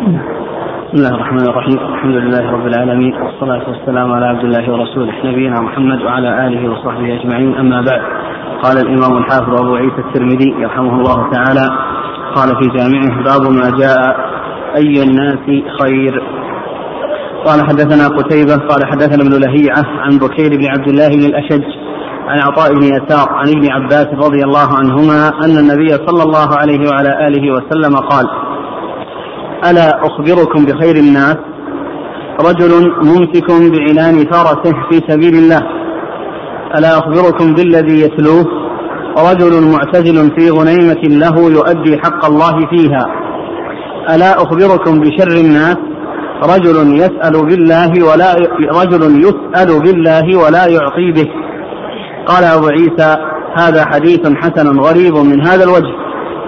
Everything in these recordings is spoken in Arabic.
بسم الله الرحمن الرحيم. الحمد لله رب العالمين. والصلاة والسلام على عبد الله ورسوله نبينا محمد وعلى آله وصحبه أجمعين. أما بعد قال الإمام الحافظ أبو عيسى الترمذي يرحمه الله تعالى قال في جامعه باب ما جاء أي الناس خير؟ قال حدثنا قتيبة قال حدثنا ابن لهيعة عن بكير بن عبد الله بن الأشج عن عطاء بن يسار عن ابن عباس رضي الله عنهما أن النبي صلى الله عليه وعلى آله وسلم قال ألا أخبركم بخير الناس؟ رجل ممسك بعنان فرسه في سبيل الله. ألا أخبركم بالذي يتلوه؟ رجل معتزل في غنيمة له يؤدي حق الله فيها. ألا أخبركم بشر الناس؟ رجل يسأل بالله ولا رجل يسأل بالله ولا يعطي به. قال أبو عيسى هذا حديث حسن غريب من هذا الوجه.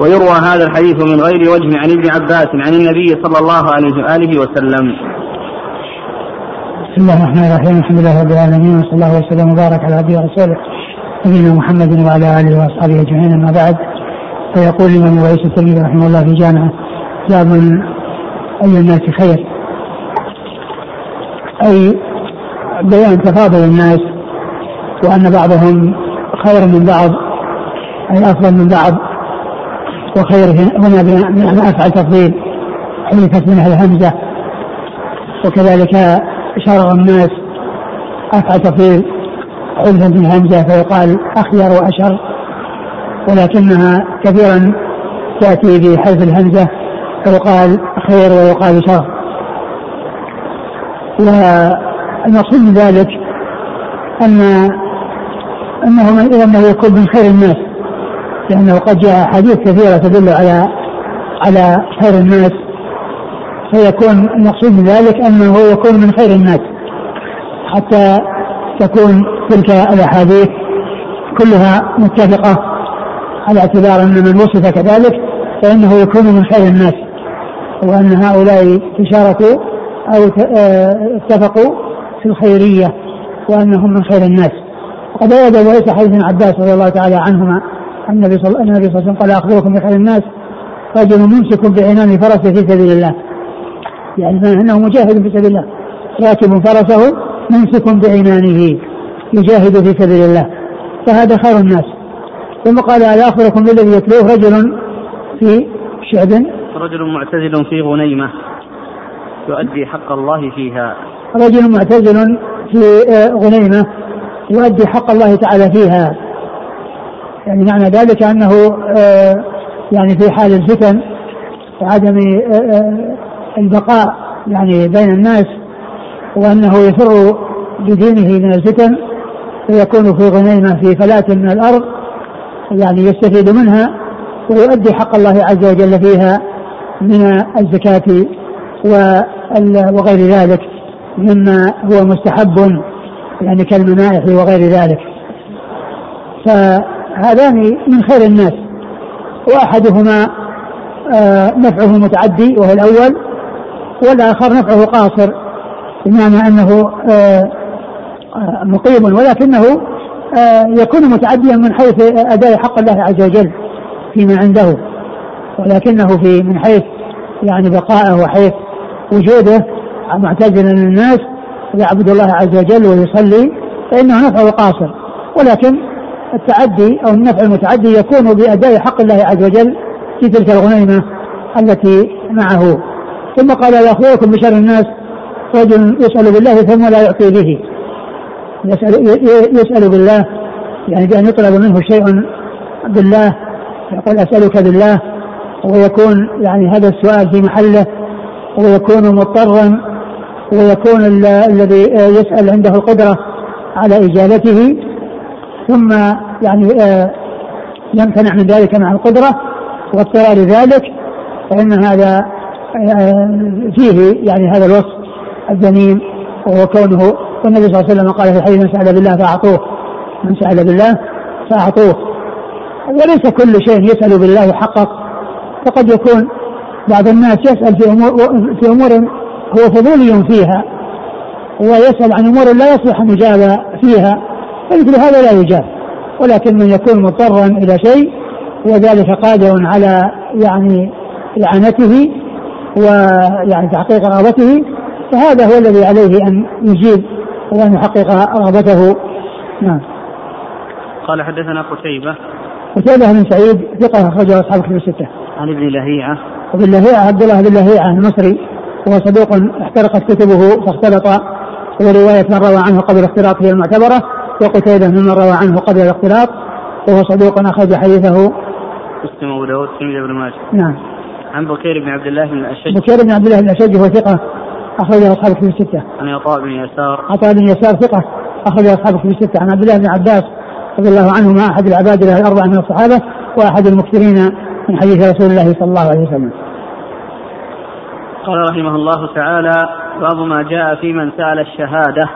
ويروى هذا الحديث من غير وجه عن ابن عباس عن النبي صلى الله عليه وآله وسلم. بسم الله الرحمن الرحيم. الحمد لله رب العالمين وصلى الله وسلم وبارك على عبده ورسوله نبينا محمد وعلى آله وأصحابه أجمعين أما بعد. فيقول الإمام عيسى الترمذي رحمه الله في جامعه باب أي الناس خير؟ أي بيان تفاضل الناس وأن بعضهم خير من بعض أي أفضل من بعض. وخير هنا بمعنى أفعل تفضيل. حذفت منها الهمزه وكذلك شرع الناس. أفعل تفضيل. حذفا من الهمزه فيقال أخير وأشر. ولكنها كثيرا تأتي بحذف الهمزه فيقال خير ويقال شر. والمقصود من ذلك أن أنه انه يكون من خير الناس. لأنه قد جاء احاديث كثيرة تدل على على خير الناس فيكون المقصود من ذلك أنه يكون من خير الناس حتى تكون تلك الأحاديث كلها متفقة على اعتبار أن من وصف كذلك فإنه يكون من خير الناس وأن هؤلاء تشاركوا أو اتفقوا في الخيرية وأنهم من خير الناس. وقد ورد وليس حديث عباس رضي الله تعالى عنهما النبي صلى الله عليه وسلم قال أخبركم بخير الناس رجل ممسك بعنان فرسه في سبيل الله. يعني أنه مجاهد في سبيل الله. راكب فرسه ممسك بعنانه. يجاهد في سبيل الله. فهذا خير الناس. ثم قال ألا أخبركم بالذي يتلوه رجل في شعب؟ رجل معتزل في غنيمة يؤدي حق الله فيها. رجل معتزل في غنيمة يؤدي حق الله تعالى فيها. يعني معنى ذلك أنه يعني في حال الفتن وعدم البقاء يعني بين الناس وأنه يفر بدينه من الفتن ويكون في غنيمة في فلاة من الأرض يعني يستفيد منها ويؤدي حق الله عز وجل فيها من الزكاة وغير ذلك مما هو مستحب يعني كالمنائح وغير ذلك. فهذان من خير الناس وأحدهما نفعه متعدي وهو الأول والآخر نفعه قاصر بمعنى أنه مقيم ولكنه يكون متعديا من حيث أداء حق الله عز وجل فيما عنده ولكنه في من حيث يعني بقائه وحيث وجوده معتزلا للناس يعبد الله عز وجل ويصلي فإنه نفعه قاصر ولكن التعدي أو النفع المتعدي يكون بأداء حق الله عز وجل في تلك الغنيمة التي معه. ثم قال لا اخبركم بشر الناس رجل يسأل بالله ثم لا يعطي به. يسال يسأل بالله يعني بأن يطلب منه شيء بالله يقول أسألك بالله ويكون يعني هذا السؤال في محله ويكون مضطرا ويكون الذي يسأل عنده القدرة على إجابته. ثم يعني يمتنع من ذلك مع القدرة واضطرار ذلك فإن هذا فيه يعني هذا الوصف الذميم وهو كونه والنبي صلى الله عليه وسلم قال في الحديث من سأل بالله فأعطوه. من سأل بالله فأعطوه. وليس كل شيء يسأل بالله يحقق فقد يكون بعض الناس يسأل في أمور في أمور هو فضولي فيها ويسأل عن أمور لا يصلح أن يجاب فيها. فمثل هذا لا يجاب. ولكن من يكون مضطرا إلى شيء وذلك قادر على يعني إعانته ويعني تحقيق رغبته فهذا هو الذي عليه أن يجيب وأن يحقق رغبته. نعم. قال حدثنا قتيبة. قتيبة بن سعيد ثقة أخرجه أصحاب الكتب الستة. عن ابن لهيعة. وابن لهيعة عبد الله بن لهيعة المصري وهو صدوق احترقت كتبه فاختلط ورواية من روى عنه قبل الاختلاط هي المعتبرة. وقتيبة ممن روى عنه قبل الاختلاط وهو صدوق أخرج حديثه مسلم أبو داود الترمذي بن ماجه. نعم. عن بكير بن عبد الله بن الأشج. بكير بن عبد الله بن الأشج وهو ثقة أخرجه أصحاب الكتب الستة. عن عطاء بن يسار. عطاء بن يسار ثقة أخرج أصحاب الكتب الستة. عن عبد الله بن عباس رضي الله عنهما أحد العباد له الأربعة من الصحابة وأحد المكثرين من حديث رسول الله صلى الله عليه وسلم. قال رحمه الله تعالى باب ما جاء في من سأل الشهادة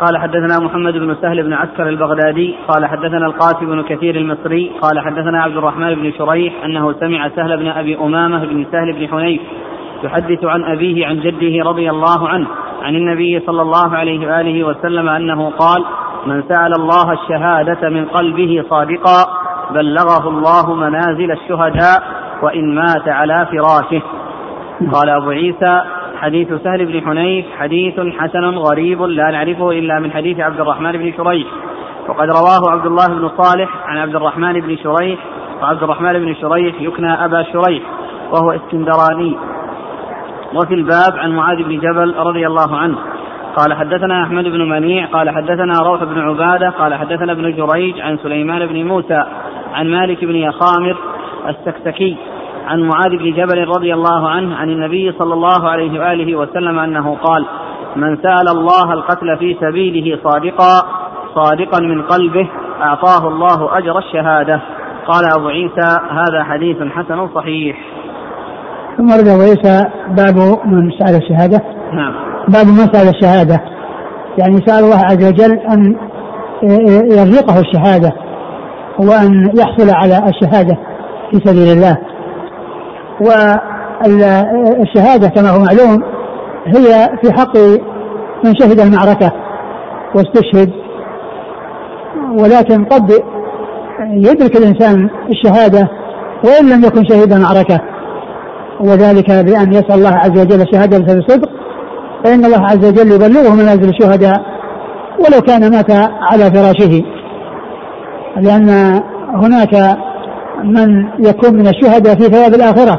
قال حدثنا محمد بن سهل بن عسكر البغدادي قال حدثنا القاسم بن كثير المصري قال حدثنا عبد الرحمن بن شريح أنه سمع سهل بن أبي أمامة بن سهل بن حنيف يحدث عن أبيه عن جده رضي الله عنه عن النبي صلى الله عليه وآله وسلم أنه قال من سأل الله الشهادة من قلبه صادقا بلغه الله منازل الشهداء وإن مات على فراشه. قال أبو عيسى حديث سهل بن حنيف حديث حسن غريب لا نعرفه إلا من حديث عبد الرحمن بن شريح. وقد رواه عبد الله بن صالح عن عبد الرحمن بن شريح وعبد الرحمن بن شريح يكنى أبا شريح وهو اسكندراني. وفي الباب عن معاذ بن جبل رضي الله عنه. قال حدثنا أحمد بن منيع قال حدثنا روح بن عبادة قال حدثنا ابن جريج عن سليمان بن موسى عن مالك بن يخامر السكسكي. عن معاذ بن جبل رضي الله عنه عن النبي صلى الله عليه وآله وسلم أنه قال: من سأل الله القتل في سبيله صادقا صادقا من قلبه أعطاه الله أجر الشهادة. قال أبو عيسى هذا حديث حسن صحيح. ثم رد أبو عيسى باب من سأل الشهادة. نعم. باب من سأل الشهادة. يعني سأل الله عز وجل أن يرزقه الشهادة وأن يحصل على الشهادة في سبيل الله والشهادة كما هو معلوم هي في حق من شهد المعركة واستشهد. ولكن قد يدرك الإنسان الشهادة وإن لم يكن شهيد المعركة وذلك بأن يسأل الله عز وجل الشهادة بصدق فإن الله عز وجل يبلغه منازل الشهداء ولو كان مات على فراشه. لأن هناك من يكون من الشهداء في ثواب الآخرة.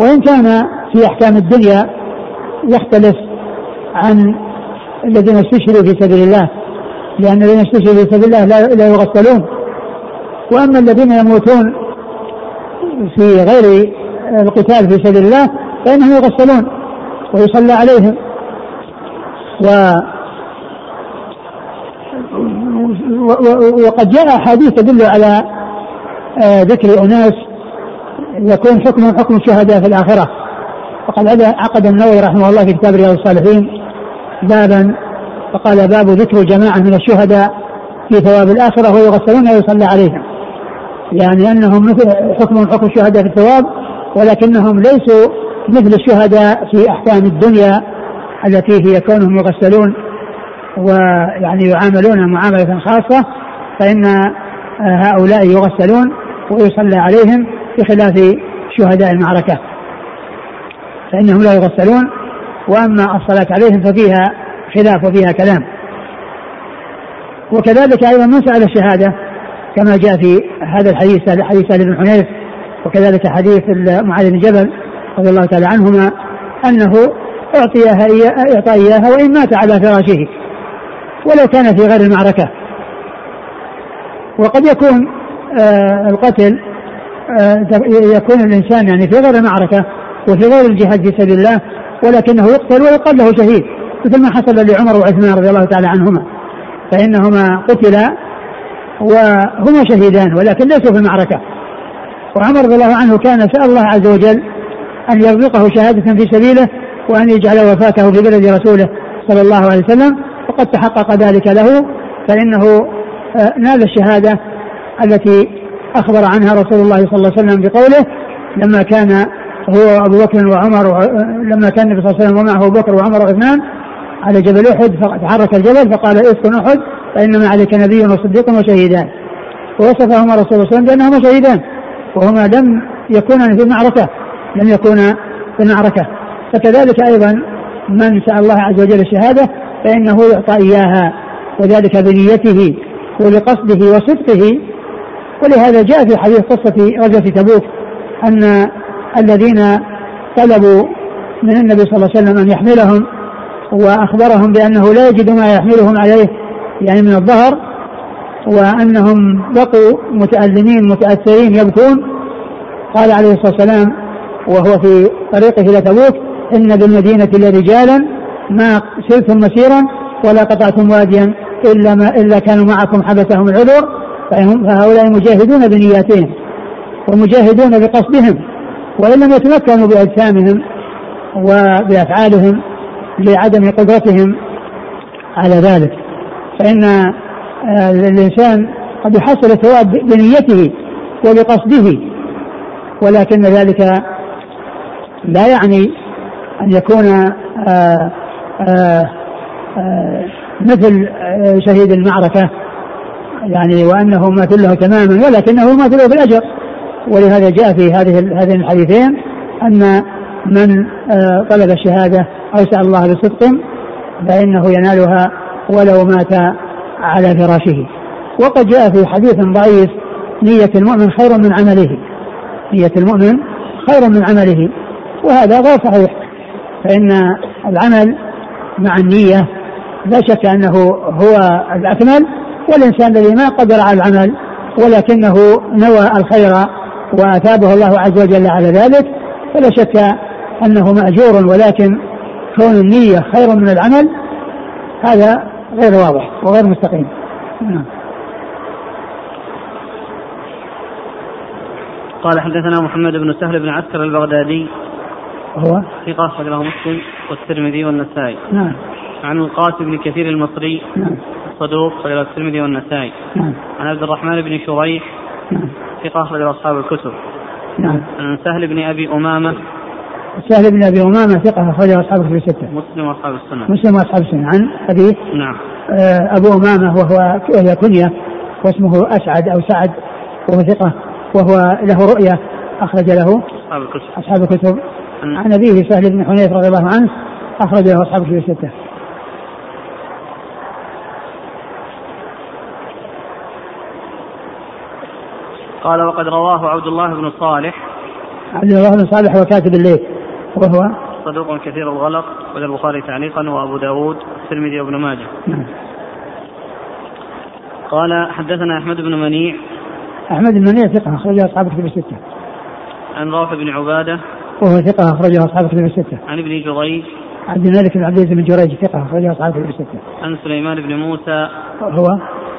وإن كان في أحكام الدنيا يختلف عن الذين استشهدوا في سبيل الله لأن الذين استشهدوا في سبيل الله لا, يغسلون. وأما الذين يموتون في غير القتال في سبيل الله فإنهم يغسلون ويصلى عليهم. و وقد جاء أحاديث تدل على ذكر أناس يكون حكمهم حكم الشهداء في الآخرة. وقد عقد النووي رحمه الله في كتاب رياض الصالحين بابا فقال باب ذكر جماعة من الشهداء في ثواب الآخرة ويغسلون ويصلى عليهم. يعني أنهم مثل حكمهم حكم الشهداء في الثواب ولكنهم ليسوا مثل الشهداء في أحكام الدنيا التي هي كونهم يغسلون ويعني يعاملون معاملة خاصة فإن هؤلاء يغسلون ويصلى عليهم بخلاف شهداء المعركة. فإنهم لا يغسلون وأما الصلاة عليهم ففيها خلاف وفيها كلام. وكذلك أيضا من سأل الشهادة كما جاء في هذا الحديث حديث سهل بن حنيف وكذلك حديث معاذ بن جبل رضي الله تعالى عنهما أنه أعطيها أعطى إياها وإن مات على فراشه ولو كان في غير المعركة. وقد يكون القتل آه، يكون الإنسان يعني في غير المعركه وفي غير الجهاد في سبيل الله ولكنه يقتل ويقال له شهيد مثل ما حصل لعمر وعثمان رضي الله تعالى عنهما فإنهما قتلا وهما شهيدان ولكن ليسوا في المعركه وعمر رضي الله عنه كان سال الله عز وجل أن يرزقه شهادة في سبيله وأن يجعل وفاته في بلد رسوله صلى الله عليه وسلم وقد تحقق ذلك له فإنه آه، نال الشهادة التي أخبر عنها رسول الله صلى الله عليه وسلم بقوله لما كان هو أبو بكر وعمر لما كان النبي صلى الله عليه وسلم ومعه أبو بكر وعمر وعثمان على جبل أحد فتحرك الجبل فقال اسكن أحد فإنما عليك نبي وصديق وشهيدان. ووصفهما رسول الله صلى الله عليه وسلم بأنهما شهيدان وهما لم يكونا في المعركة لم يكونا في المعركة فكذلك أيضا من سأل الله عز وجل الشهادة فإنه يعطى إياها وذلك بنيته وبقصده وصدقه ولهذا جاء في حديث قصة غزوة تبوك أن الذين طلبوا من النبي صلى الله عليه وسلم أن يحملهم وأخبرهم بأنه لا يجد ما يحملهم عليه يعني من الظهر وأنهم بقوا متألمين متأثرين يبكون. قال عليه الصلاة والسلام وهو في طريقه إلى تبوك إن بالمدينة لرجالا ما سرتم مسيرا ولا قطعتم واديا إلا ما إلا كانوا معكم حبسهم العذر. فهؤلاء مجاهدون بنياتهم ومجاهدون بقصدهم وإن لم يتمكنوا بأجسامهم وبأفعالهم لعدم قدرتهم على ذلك. فإن آه، الإنسان قد يحصل الثواب بنيته وبقصده ولكن ذلك لا يعني أن يكون آه، آه، مثل شهيد المعركة يعني وأنه مثله تماما ولكنه مثله بالأجر. ولهذا جاء في هذه هذين الحديثين أن من طلب الشهادة أو سأل الله بصدق فإنه ينالها ولو مات على فراشه. وقد جاء في حديث ضعيف نية المؤمن خير من عمله. نية المؤمن خير من عمله. وهذا غير صحيح. فإن العمل مع النية لا شك أنه هو الأكمل والإنسان الذي ما قدر على العمل ولكنه نوى الخير وأثابه الله عز وجل على ذلك فلا شك أنه مأجور ولكن كون النية خير من العمل هذا غير واضح وغير مستقيم. نعم. قال حدثنا محمد بن سهل بن عسكر البغدادي. هو؟ ثقة له مسلم والترمذي والنسائي. نعم. عن القاسم بن كثير المصري. نعم. صدوق أخرج له الترمذي والنسائي نعم عن عبد الرحمن بن شريح نعم ثقة أخرج أصحاب الكتب نعم عن سهل بن أبي أمامة سهل بن أبي أمامة ثقة اخرجه أصحاب الكتب الستة. مسلم وأصحاب السنة. مسلم وأصحاب السنة عن ابيه نعم. آه أبو أمامة وهو وهي كنية واسمه أسعد أو سعد وهو ثقة وهو له رؤية أخرج له أصحاب الكتب. أصحاب الكتب. عن أبيه سهل بن حنيف رضي الله عنه أخرج له أصحاب الكتب الستة. قال وقد رواه عبد الله بن صالح. عبد الله بن صالح هو كاتب الليل وهو؟ صدوق كثير الغلط وجه البخاري تعليقا وأبو داود الترمذي وابن ماجه. نعم. قال حدثنا أحمد بن منيع. أحمد بن منيع ثقة أخرجه أصحاب الكتب الستة. عن روح بن عبادة. وهو ثقة أخرجه أصحاب الكتب الستة. عن ابن جريج. عبد الملك بن عبد العزيز بن جريج ثقة أخرجه أصحاب الكتب الستة. عن سليمان بن موسى. هو؟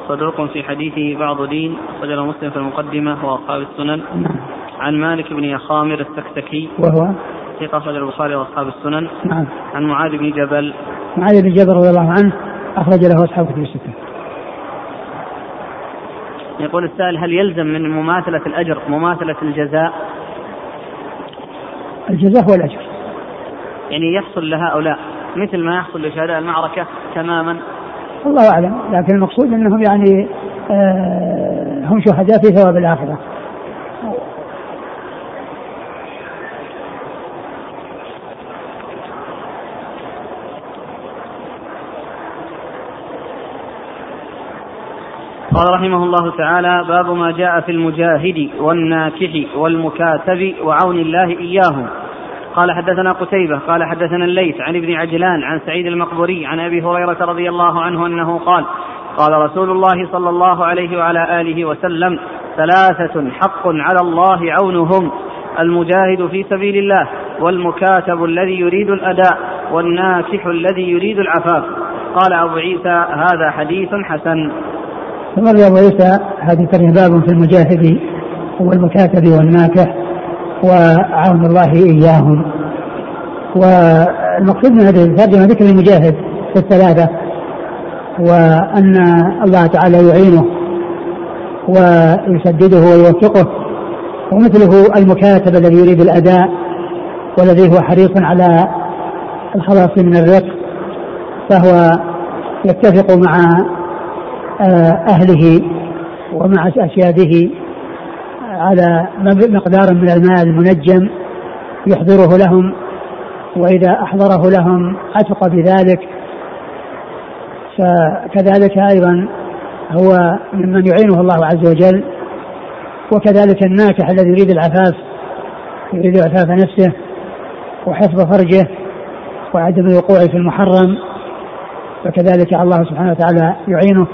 صدوق في حديثه بعض لين أخرج له مسلم في المقدمة وأصحاب السنن. نعم. عن مالك بن يخامر السكسكي وهو؟ ثقة أخرج البخاري وأصحاب السنن. نعم. عن معاذ بن جبل. معاذ بن جبل رضي الله عنه أخرج له أصحاب كتب الستة. يقول السائل هل يلزم من مماثلة الأجر مماثلة الجزاء؟ الجزاء هو الأجر. يعني يحصل لهؤلاء مثل ما يحصل لشهداء المعركة تماما. الله أعلم. لكن المقصود أنهم يعني آه هم شهداء في ثواب الآخرة. قال رحمه الله تعالى باب ما جاء في المجاهد والناكح والمكاتب وعون الله إياهم. قال حدثنا قتيبة قال حدثنا الليث عن ابن عجلان عن سعيد المقبوري عن أبي هريرة رضي الله عنه أنه قال قال رسول الله صلى الله عليه وعلى آله وسلم ثلاثة حق على الله عونهم المجاهد في سبيل الله والمكاتب الذي يريد الأداء والناكح الذي يريد العفاف. قال أبو عيسى هذا حديث حسن. ثم أبو عيسى هذه باب في المجاهد والمكاتب والناكح وعون الله إياهم. والمقصود من هذه الترجمه ذكر المجاهد في الثلاثة وأن الله تعالى يعينه ويسدده ويوفقه ومثله المكاتب الذي يريد الأداء والذي هو حريص على الخلاص من الرق فهو يتفق مع آه، أهله ومع أسياده على مقدار من المال المنجم يحضره لهم وإذا أحضره لهم عتق بذلك. فكذلك أيضا هو ممن يعينه الله عز وجل وكذلك الناكح الذي يريد العفاف يريد عفاف نفسه وحفظ فرجه وعدم الوقوع في المحرم. فكذلك الله سبحانه وتعالى يعينه.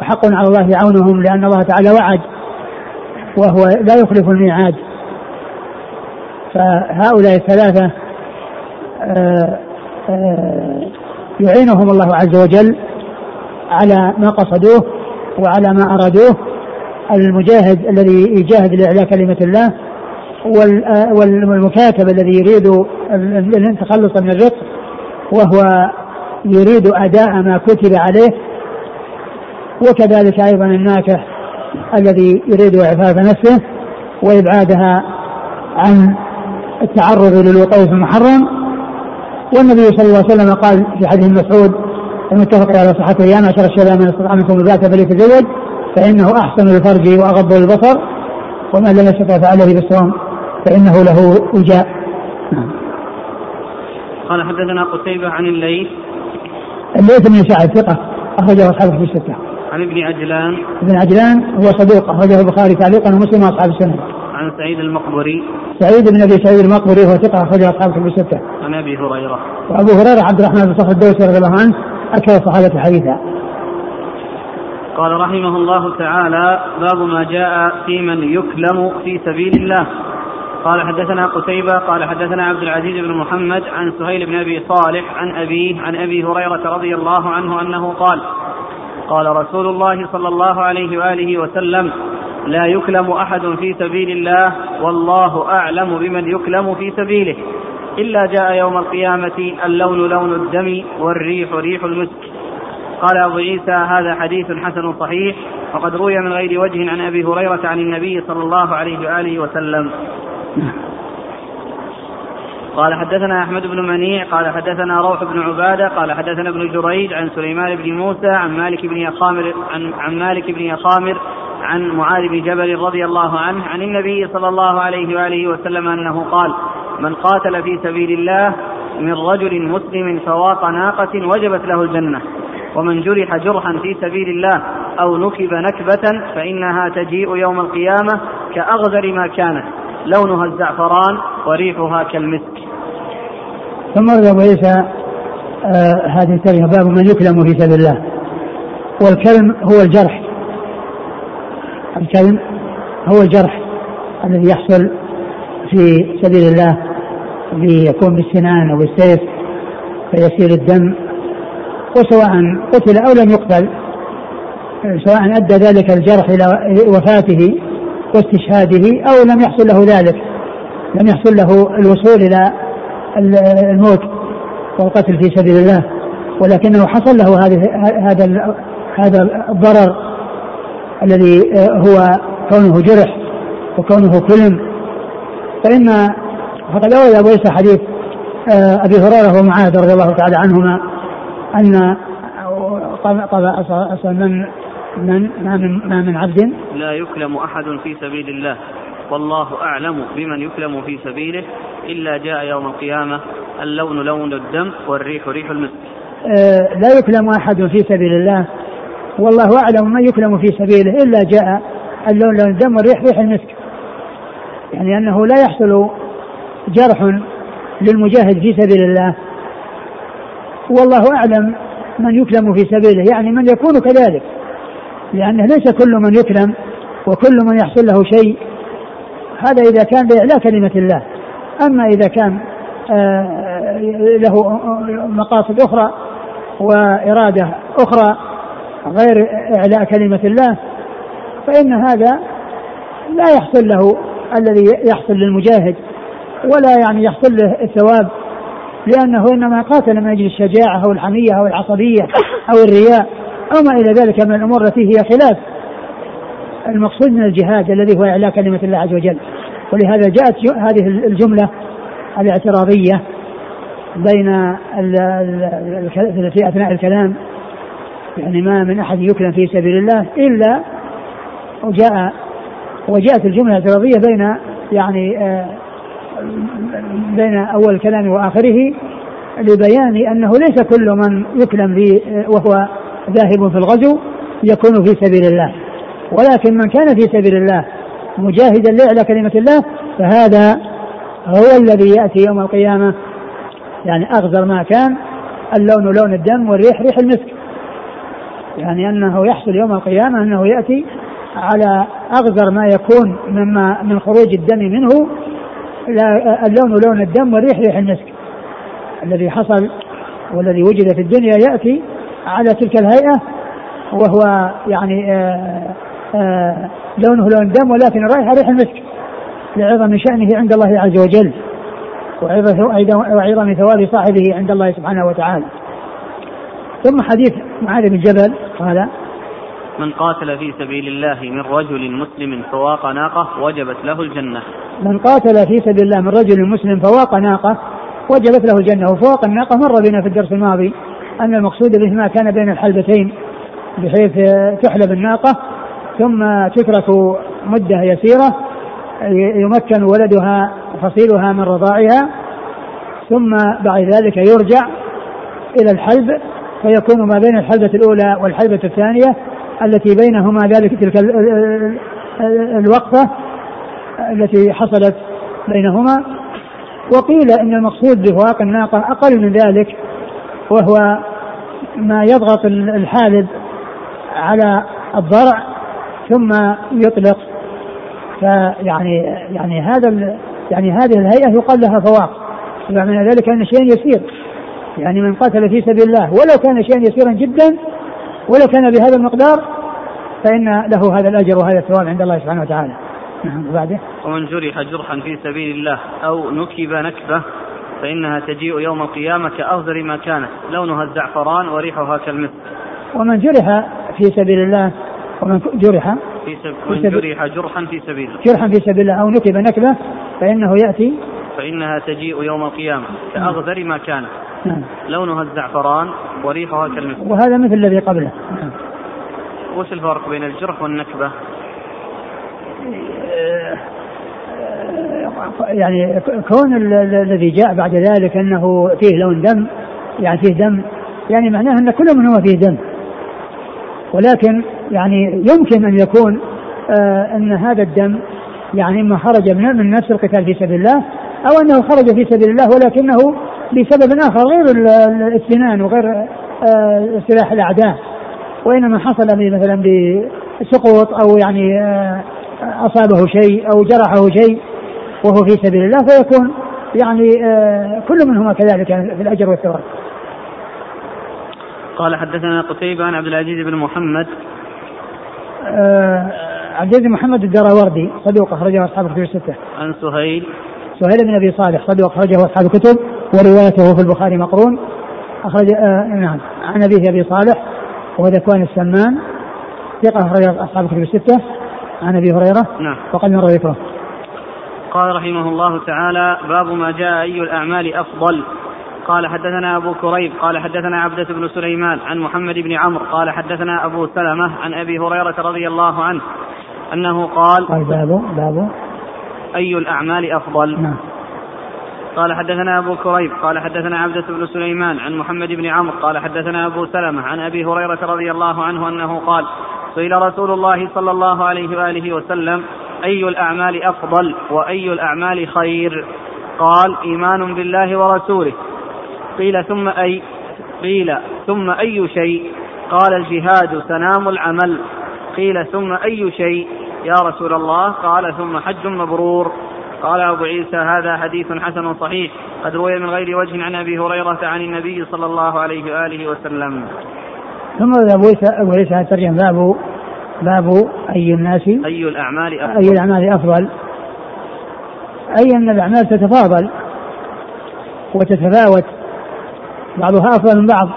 وحق على الله عونهم لأن الله تعالى وعد وهو لا يخلف الميعاد. فهؤلاء الثلاثة آه، آه، يعينهم الله عز وجل على ما قصدوه وعلى ما أرادوه. المجاهد الذي يجاهد لإعلاء كلمة الله والمكاتب الذي يريد التخلص من الرق وهو يريد أداء ما كتب عليه. وكذلك أيضا الناكح. الذي يريد إعفاف نفسه وإبعادها عن التعرض للوقوع في المحرم. والنبي صلى الله عليه وسلم قال في حديث مسعود المتفق على صحته يا معشر الشباب من استطاع منكم الباءة فليتزوج فإنه أحسن للفرج وأغض للبصر ومن لم يستطع فعليه بالصوم فإنه له وجاء. نعم. قال حدثنا قتيبة عن الليث. الليث بن سعد ثقة أخرجه أصحابه في الستة. عن ابن عجلان ابن عجلان هو صدوق أخرجه البخاري تعليقا ومسلم وأصحاب السنة عن سعيد المقبري سعيد بن أبي سعيد المقبري هو ثقة أخرجه أصحاب كتب الستة. عن أبي هريرة. وأبو هريرة عبد الرحمن بن صخر الدوسي رضي الله عنه أكثر الصحابه حديثا. قال رحمه الله تعالى باب ما جاء في من يكلم في سبيل الله قال حدثنا قتيبة قال حدثنا عبد العزيز بن محمد عن سهيل بن أبي صالح عن أبيه عن أبي هريرة رضي الله عنه أنه قال قال رسول الله صلى الله عليه وآله وسلم لا يكلم أحد في سبيل الله والله أعلم بمن يكلم في سبيله إلا جاء يوم القيامة اللون لون الدم والريح ريح المسك. قال أبو عيسى هذا حديث حسن صحيح وقد روي من غير وجه عن أبي هريرة عن النبي صلى الله عليه وآله وسلم. قال حدثنا أحمد بن منيع قال حدثنا روح بن عبادة قال حدثنا ابن جريج عن سليمان بن موسى عن مالك بن يخامر عن, عن مالك بن يخامر عن معاذ بن جبل رضي الله عنه عن النبي صلى الله عليه وآله وسلم أنه قال من قاتل في سبيل الله من رجل مسلم فواق ناقة وجبت له الجنة ومن جرح جرحا في سبيل الله أو نكب نكبة فإنها تجيء يوم القيامة كأغذر ما كانت لونها الزعفران وريحها كالمسك. ثم ورد ابو عيسى آه هذه الترجمه باب من يكلم في سبيل الله. والكلم هو الجرح. الكلم هو الجرح الذي يحصل في سبيل الله ليكون بالسنان أو بالسيف فيسير الدم. وسواء قتل أو لم يقتل سواء أدى ذلك الجرح إلى وفاته واستشهاده أو لم يحصل له ذلك لم يحصل له الوصول إلى الموت والقتل في سبيل الله ولكنه حصل له هذه هذا هذا الضرر الذي هو كونه جرح وكونه كلم. فإن فقد أورد أبو عيسى حديث آه، أبي هريرة ومعاذ رضي الله تعالى عنهما أن طبع أصلا من من ما من ما من عبد لا يكلم أحد في سبيل الله. والله أعلم بمن يكلم في سبيله إلا جاء يوم القيامة اللون لون الدم والريح ريح المسك آه لا يكلم أحد في سبيل الله. والله أعلم من يكلم في سبيله إلا جاء اللون لون الدم والريح ريح المسك يعني أنه لا يحصل جرح للمجاهد في سبيل الله. والله أعلم من يكلم في سبيله يعني من يكون كذلك. لأنه ليس كل من يكلم وكل من يحصل له شيء. هذا إذا كان لإعلاء كلمة الله. أما إذا كان آه، له مقاصد أخرى وإرادة أخرى غير إعلاء كلمة الله فإن هذا لا يحصل له الذي يحصل للمجاهد ولا يعني يحصل له الثواب لأنه إنما قاتل من أجل الشجاعة أو الحمية أو العصبية أو الرياء أو ما إلى ذلك من الأمور التي هي خلاف. المقصود من الجهاد الذي هو إعلاء كلمة الله عز وجل. ولهذا جاءت هذه الجملة الاعتراضية بين في أثناء الكلام. يعني ما من أحد يكلم في سبيل الله إلا وجاء وجاءت الجملة الاعتراضية بين يعني آه، بين أول الكلام وآخره لبيان أنه ليس كل من يكلم في وهو ذاهب في الغزو يكون في سبيل الله. ولكن من كان في سبيل الله مجاهدا لإعلى كلمة الله فهذا هو الذي يأتي يوم القيامة. يعني أغزر ما كان اللون لون الدم والريح ريح المسك. يعني أنه يحصل يوم القيامة أنه يأتي على أغزر ما يكون مما من خروج الدم منه اللون لون الدم والريح ريح المسك. الذي حصل والذي وجد في الدنيا يأتي على تلك الهيئة وهو يعني آآ لونه لون الدم ولكن الرائحة ريح المسك. لعظم شأنه عند الله عز وجل وعظم ثواب صاحبه عند الله سبحانه وتعالى. ثم حديث معاذ بن جبل قال من قاتل في سبيل الله من رجل مسلم فواق ناقة وجبت له الجنة. من قاتل في سبيل الله من رجل مسلم فواق ناقة وجبت له الجنة. وفواق الناقة مر بنا في الدرس الماضي أن المقصود به ما كان بين الحلبتين بحيث تحلب الناقة ثم تترك مدة يسيرة يمكن ولدها فصيلها من رضاعها ثم بعد ذلك يرجع إلى الحلب فيكون ما بين الحلبة الأولى والحلبة الثانية التي بينهما ذلك تلك الوقفة التي حصلت بينهما. وقيل إن المقصود بفواق الناقة أقل من ذلك وهو ما يضغط الحالب على الضرع ثم يطلق. فيعني يعني هذا يعني هذه الهيئة يقال لها فواق. يعني ذلك أن شيء يسير. يعني من قتل في سبيل الله. ولو كان شيئا يسيرا جدا ولو كان بهذا المقدار فإن له هذا الأجر وهذا الثواب عند الله سبحانه وتعالى. نعم وبعده. ومن جرح جرحا في سبيل الله أو نكب نكبة فإنها تجيء يوم القيامة كأفضل ما كانت لونها الزعفران وريحها كالمسك ومن جرح في سبيل الله ومن جرح في سب... جرح جرحا في سبيل الله جرحا في سبيل الله أو نكب نكبة فإنه يأتي فإنها تجيء يوم القيامة كأغذر ما كانت نعم. لونها الزعفران وريحها كالمسك وهذا مثل الذي قبله نعم. وش الفرق بين الجرح والنكبة؟ يعني كون الذي جاء بعد ذلك أنه فيه لون دم يعني فيه دم يعني معناه أن كل منهما فيه دم ولكن يعني يمكن أن يكون آه أن هذا الدم يعني اما خرج من, من نفس القتال في سبيل الله أو أنه خرج في سبيل الله ولكنه لسبب آخر غير الاسنان وغير آه سلاح الأعداء وإنما حصل مثلا بسقوط أو يعني آه أصابه شيء أو جرحه شيء وهو في سبيل الله فيكون يعني آه كل منهما كذلك في الأجر والثواب. قال حدثنا قتيبة عن عبد العزيز بن محمد عبد العزيز محمد الدراوردي صدوق أخرجه أصحاب الكتب الستة. عن سهيل. سهيل بن أبي صالح صدوق أخرجه أصحاب الكتب وروايته في البخاري مقرون. أخرج آه نعم. عن أبيه أبي صالح وهو ذكوان السمان. ثقة أخرج أصحاب الكتب الستة. عن أبي هريرة. نعم. وقد مر ذكره. قال رحمه الله تعالى باب ما جاء أي الأعمال أفضل. قال حدثنا أبو كريب قال حدثنا عبدة بن سليمان عن محمد بن عمرو قال حدثنا أبو سلمة عن أبي هريرة رضي الله عنه أنه قال قال باب باب. أي الأعمال أفضل؟ نعم. قال حدثنا أبو كريب قال حدثنا عبدة بن سليمان عن محمد بن عمرو قال حدثنا أبو سلمة عن أبي هريرة رضي الله عنه أنه قال سئل رسول الله صلى الله عليه وآله وسلم أي الأعمال أفضل وأي الأعمال خير؟ قال إيمان بالله ورسوله. قيل ثم أي قيل ثم أي شيء؟ قال الجهاد سنام العمل. قيل ثم أي شيء؟ يا رسول الله. قال ثم حج مبرور. قال أبو عيسى هذا حديث حسن صحيح. قد روي من غير وجه عن أبي هريرة عن النبي صلى الله عليه وآله وسلم. ثم أبو عيسى أبو عيسى ترجم باب باب أي الناس أي الأعمال أفضل. أي الأعمال أفضل. أي أن الأعمال تتفاضل وتتفاوت. بعضها أفضل من بعض.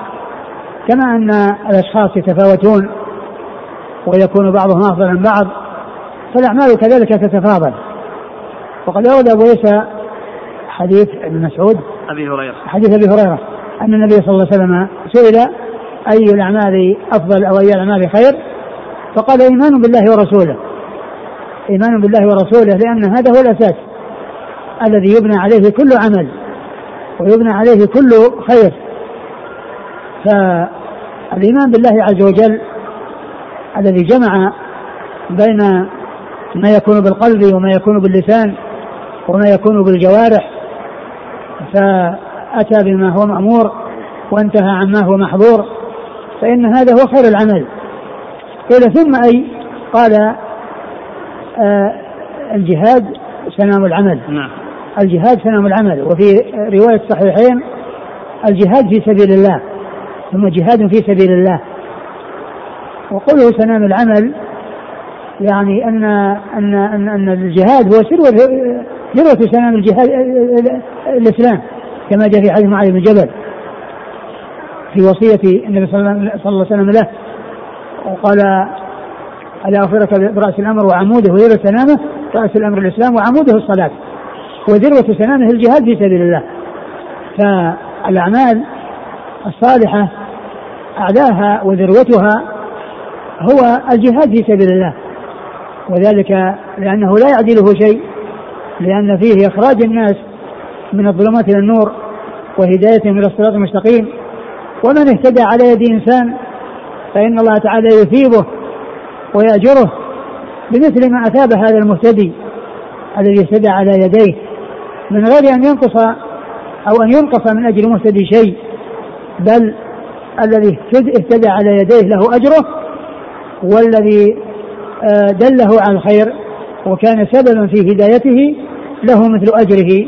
كما أن الأشخاص يتفاوتون ويكون بعضهم أفضل من بعض فالأعمال كذلك تتفاضل. وقد أورد أبو عيسى حديث ابن مسعود أبي هريرة. حديث أبي هريرة أن النبي صلى الله عليه وسلم سئل أي الأعمال أفضل أو أي الأعمال خير؟ فقال إيمان بالله ورسوله. إيمان بالله ورسوله لأن هذا هو الأساس الذي يبنى عليه كل عمل ويبنى عليه كل خير. فالإيمان بالله عز وجل الذي جمع بين ما يكون بالقلب وما يكون باللسان وما يكون بالجوارح فأتى بما هو مأمور وانتهى عما هو محظور فإن هذا هو خير العمل. قيل ثم أي قال آه الجهاد سنام العمل. نعم. الجهاد سنام العمل. وفي رواية الصحيحين الجهاد في سبيل الله. ثم جهاد في سبيل الله. وقوله سنام العمل يعني ان ان ان, أن الجهاد هو سروة ذروة سنام الجهاد الإسلام كما جاء في حديث معاذ بن جبل في وصية النبي صلى الله عليه وسلم له وقال ألا أخبرك برأس الأمر وعموده وذروة سنامه رأس الأمر الإسلام وعموده الصلاة. وذروة سنامه الجهاد في سبيل الله. فالأعمال الصالحة أعلاها وذروتها هو الجهاد في سبيل الله. وذلك لأنه لا يعدله شيء لأن فيه إخراج الناس من الظلمات إلى النور وهدايتهم إلى الصراط المستقيم. ومن اهتدى على يد إنسان فإن الله تعالى يثيبه ويأجره بمثل ما أثاب هذا المهتدي الذي اهتدى على يديه. من غير أن ينقص أو أن ينقص من أجل المهتدي شيء. بل الذي اهتدى على يديه له أجره والذي آه، دله على الخير وكان سببا في هدايته له مثل أجره.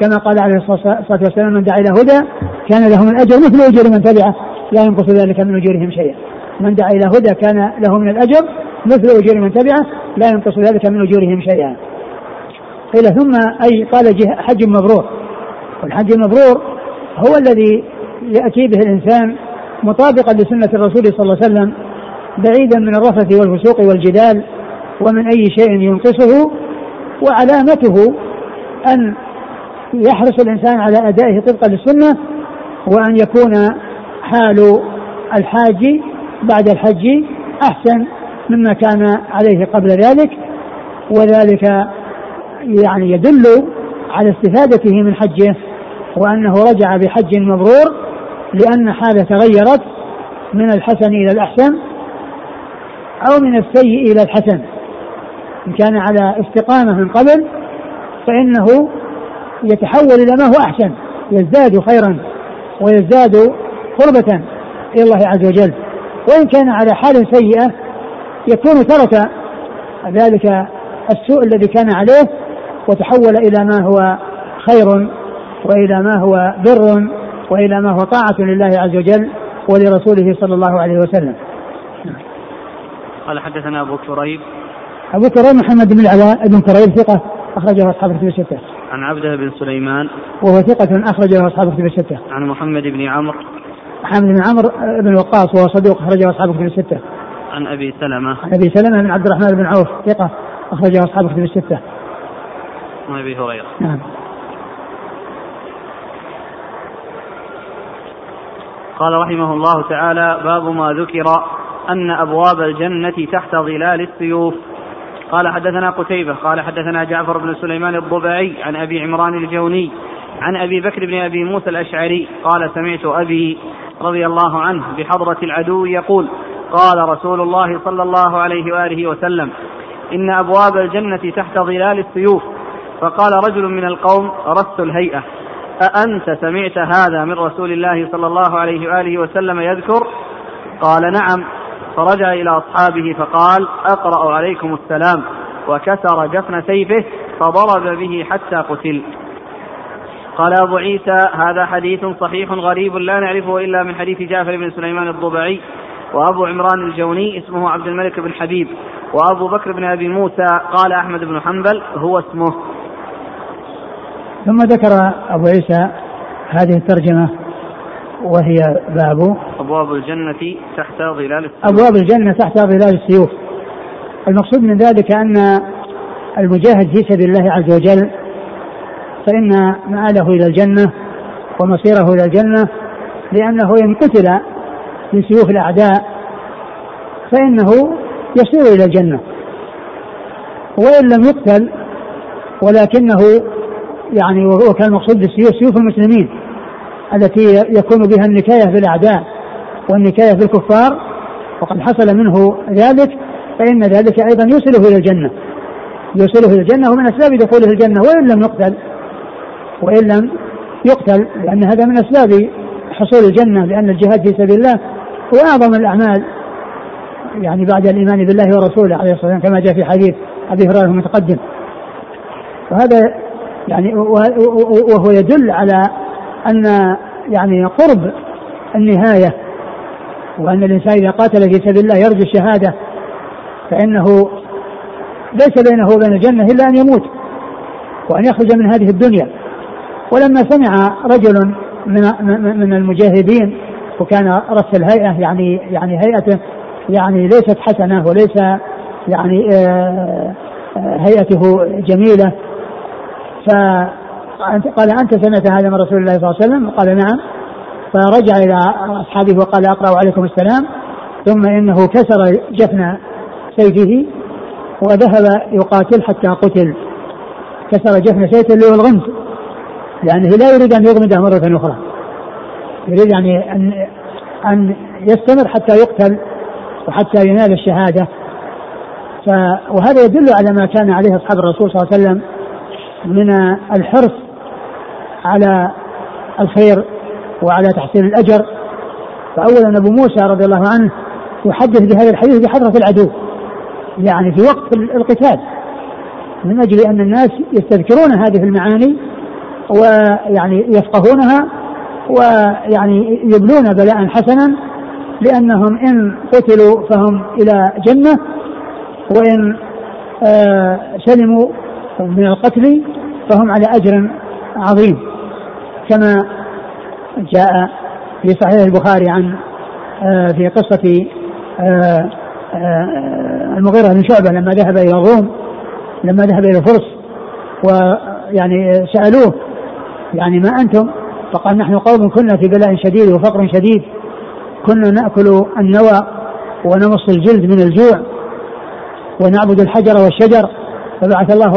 كما قال عليه الصلاة والسلام من دعا إلى هدى كان له من الأجر مثل أجر من تبعه لا ينقص ذلك من أجورهم شيئا. من دعا إلى هدى كان له من الأجر مثل أجور من تبعه لا ينقص ذلك من أجورهم شيئا. قيل ثم أي قال حج مبرور. والحج المبرور هو الذي يأتي به الإنسان مطابقا لسنة الرسول صلى الله عليه وسلم بعيدا من الرفث والفسوق والجدال ومن أي شيء ينقصه وعلامته أن يحرص الإنسان على أدائه طبقا للسنة وأن يكون حال الحاج بعد الحج أحسن مما كان عليه قبل ذلك. وذلك يعني يدل على استفادته من حجه وأنه رجع بحج مبرور لأن حاله تغيرت من الحسن إلى الأحسن أو من السيء إلى الحسن. إن كان على استقامة من قبل فإنه يتحول إلى ما هو أحسن يزداد خيرا ويزداد قربة إلى الله عز وجل. وإن كان على حال سيئة يكون ترك ذلك السوء الذي كان عليه وتحول إلى ما هو خير وإلى ما هو بر وإلى ما هو طاعة لله عز وجل ولرسوله صلى الله عليه وسلم قال حدثنا أبو كريب أبو كريب محمد بن العلاء بن كريب ثقة أخرجه أصحاب الكتب الستة. عن عبده بن سليمان وهو ثقة أخرجه أصحاب الكتب الستة. عن محمد بن عمرو محمد بن عمرو بن وقاص وهو صدوق أخرجه أصحاب الكتب الستة. عن أبي سلمة عن أبي سلمة بن عبد الرحمن بن عوف ثقة أخرجه أصحاب الكتب الستة. عن أبي هريرة. نعم. قال رحمه الله تعالى باب ما ذكر أن أبواب الجنة تحت ظلال السيوف. قال حدثنا قتيبة قال حدثنا جعفر بن سليمان الضبعي عن أبي عمران الجوني عن أبي بكر بن أبي موسى الأشعري قال سمعت أبي رضي الله عنه بحضرة العدو يقول قال رسول الله صلى الله عليه وآله وسلم إن أبواب الجنة تحت ظلال السيوف. فقال رجل من القوم رست الهيئة. أأنت سمعت هذا من رسول الله صلى الله عليه وآله وسلم يذكر؟ قال نعم. فرجع إلى أصحابه فقال أقرأ عليكم السلام. وكسر جفن سيفه فضرب به حتى قتل. قال أبو عيسى هذا حديث صحيح غريب لا نعرفه إلا من حديث جعفر بن سليمان الضبعي وأبو عمران الجوني اسمه عبد الملك بن حبيب وأبو بكر بن أبي موسى قال أحمد بن حنبل هو اسمه. ثم ذكر أبو عيسى هذه الترجمة وهي باب. أبواب الجنة تحت ظلال السيوف. أبواب الجنة تحت ظلال السيوف. المقصود من ذلك أن المجاهد في سبيل الله عز وجل فإن مآله إلى الجنة ومصيره إلى الجنة لأنه إن قتل في سيوف الأعداء فإنه يصير إلى الجنة. وإن لم يقتل ولكنه يعني وكان المقصود بالسيوف سيوف المسلمين التي يكون بها النكاية بالأعداء والنكاية بالكفار وقد حصل منه ذلك فإن ذلك أيضا يوصله إلى الجنة. يوصله إلى الجنة ومن أسباب دخوله الجنة وإن لم يقتل وإن لم يقتل لأن هذا من أسباب حصول الجنة لأن الجهاد في سبيل الله هو أعظم الأعمال يعني بعد الإيمان بالله ورسوله عليه الصلاة والسلام كما جاء في حديث أبي هريرة المتقدم. وهذا يعني وهو يدل على أن يعني قرب النهاية وأن الإنسان إذا قاتل في سبيل الله يرجو الشهادة فإنه ليس بينه وبين الجنة إلا أن يموت وأن يخرج من هذه الدنيا. ولما سمع رجل من من المجاهدين وكان رأس الهيئة يعني يعني هيئته يعني ليست حسنة وليس يعني آه، آه، هيئته جميلة فقال أنت سمعت هذا من رسول الله صلى الله عليه وسلم؟ قال نعم. فرجع إلى أصحابه وقال أقرأ عليكم السلام. ثم إنه كسر جفن سيفه وذهب يقاتل حتى قتل. كسر جفن سيفه اللي هو الغمد لأنه لا يريد أن يغمده مرة أخرى. يريد يعني أن أن يستمر حتى يقتل وحتى ينال الشهادة. ف وهذا يدل على ما كان عليه أصحاب الرسول صلى الله عليه وسلم من الحرص على الخير وعلى تحصيل الأجر. فأولا أبو موسى رضي الله عنه يحدث بهذا الحديث بحضرة العدو يعني في وقت القتال من أجل أن الناس يستذكرون هذه المعاني ويعني يفقهونها ويعني يبلون بلاء حسنا لأنهم إن قتلوا فهم إلى جنة وإن آه سلموا من القتل فهم على أجر عظيم. كما جاء في صحيح البخاري عن آه في قصة آه آه المغيرة بن شعبة لما ذهب إلى الروم لما ذهب إلى الفرس ويعني سألوه يعني ما أنتم؟ فقال نحن قوم كنا في بلاء شديد وفقر شديد كنا نأكل النوى ونمص الجلد من الجوع ونعبد الحجر والشجر فبعث الله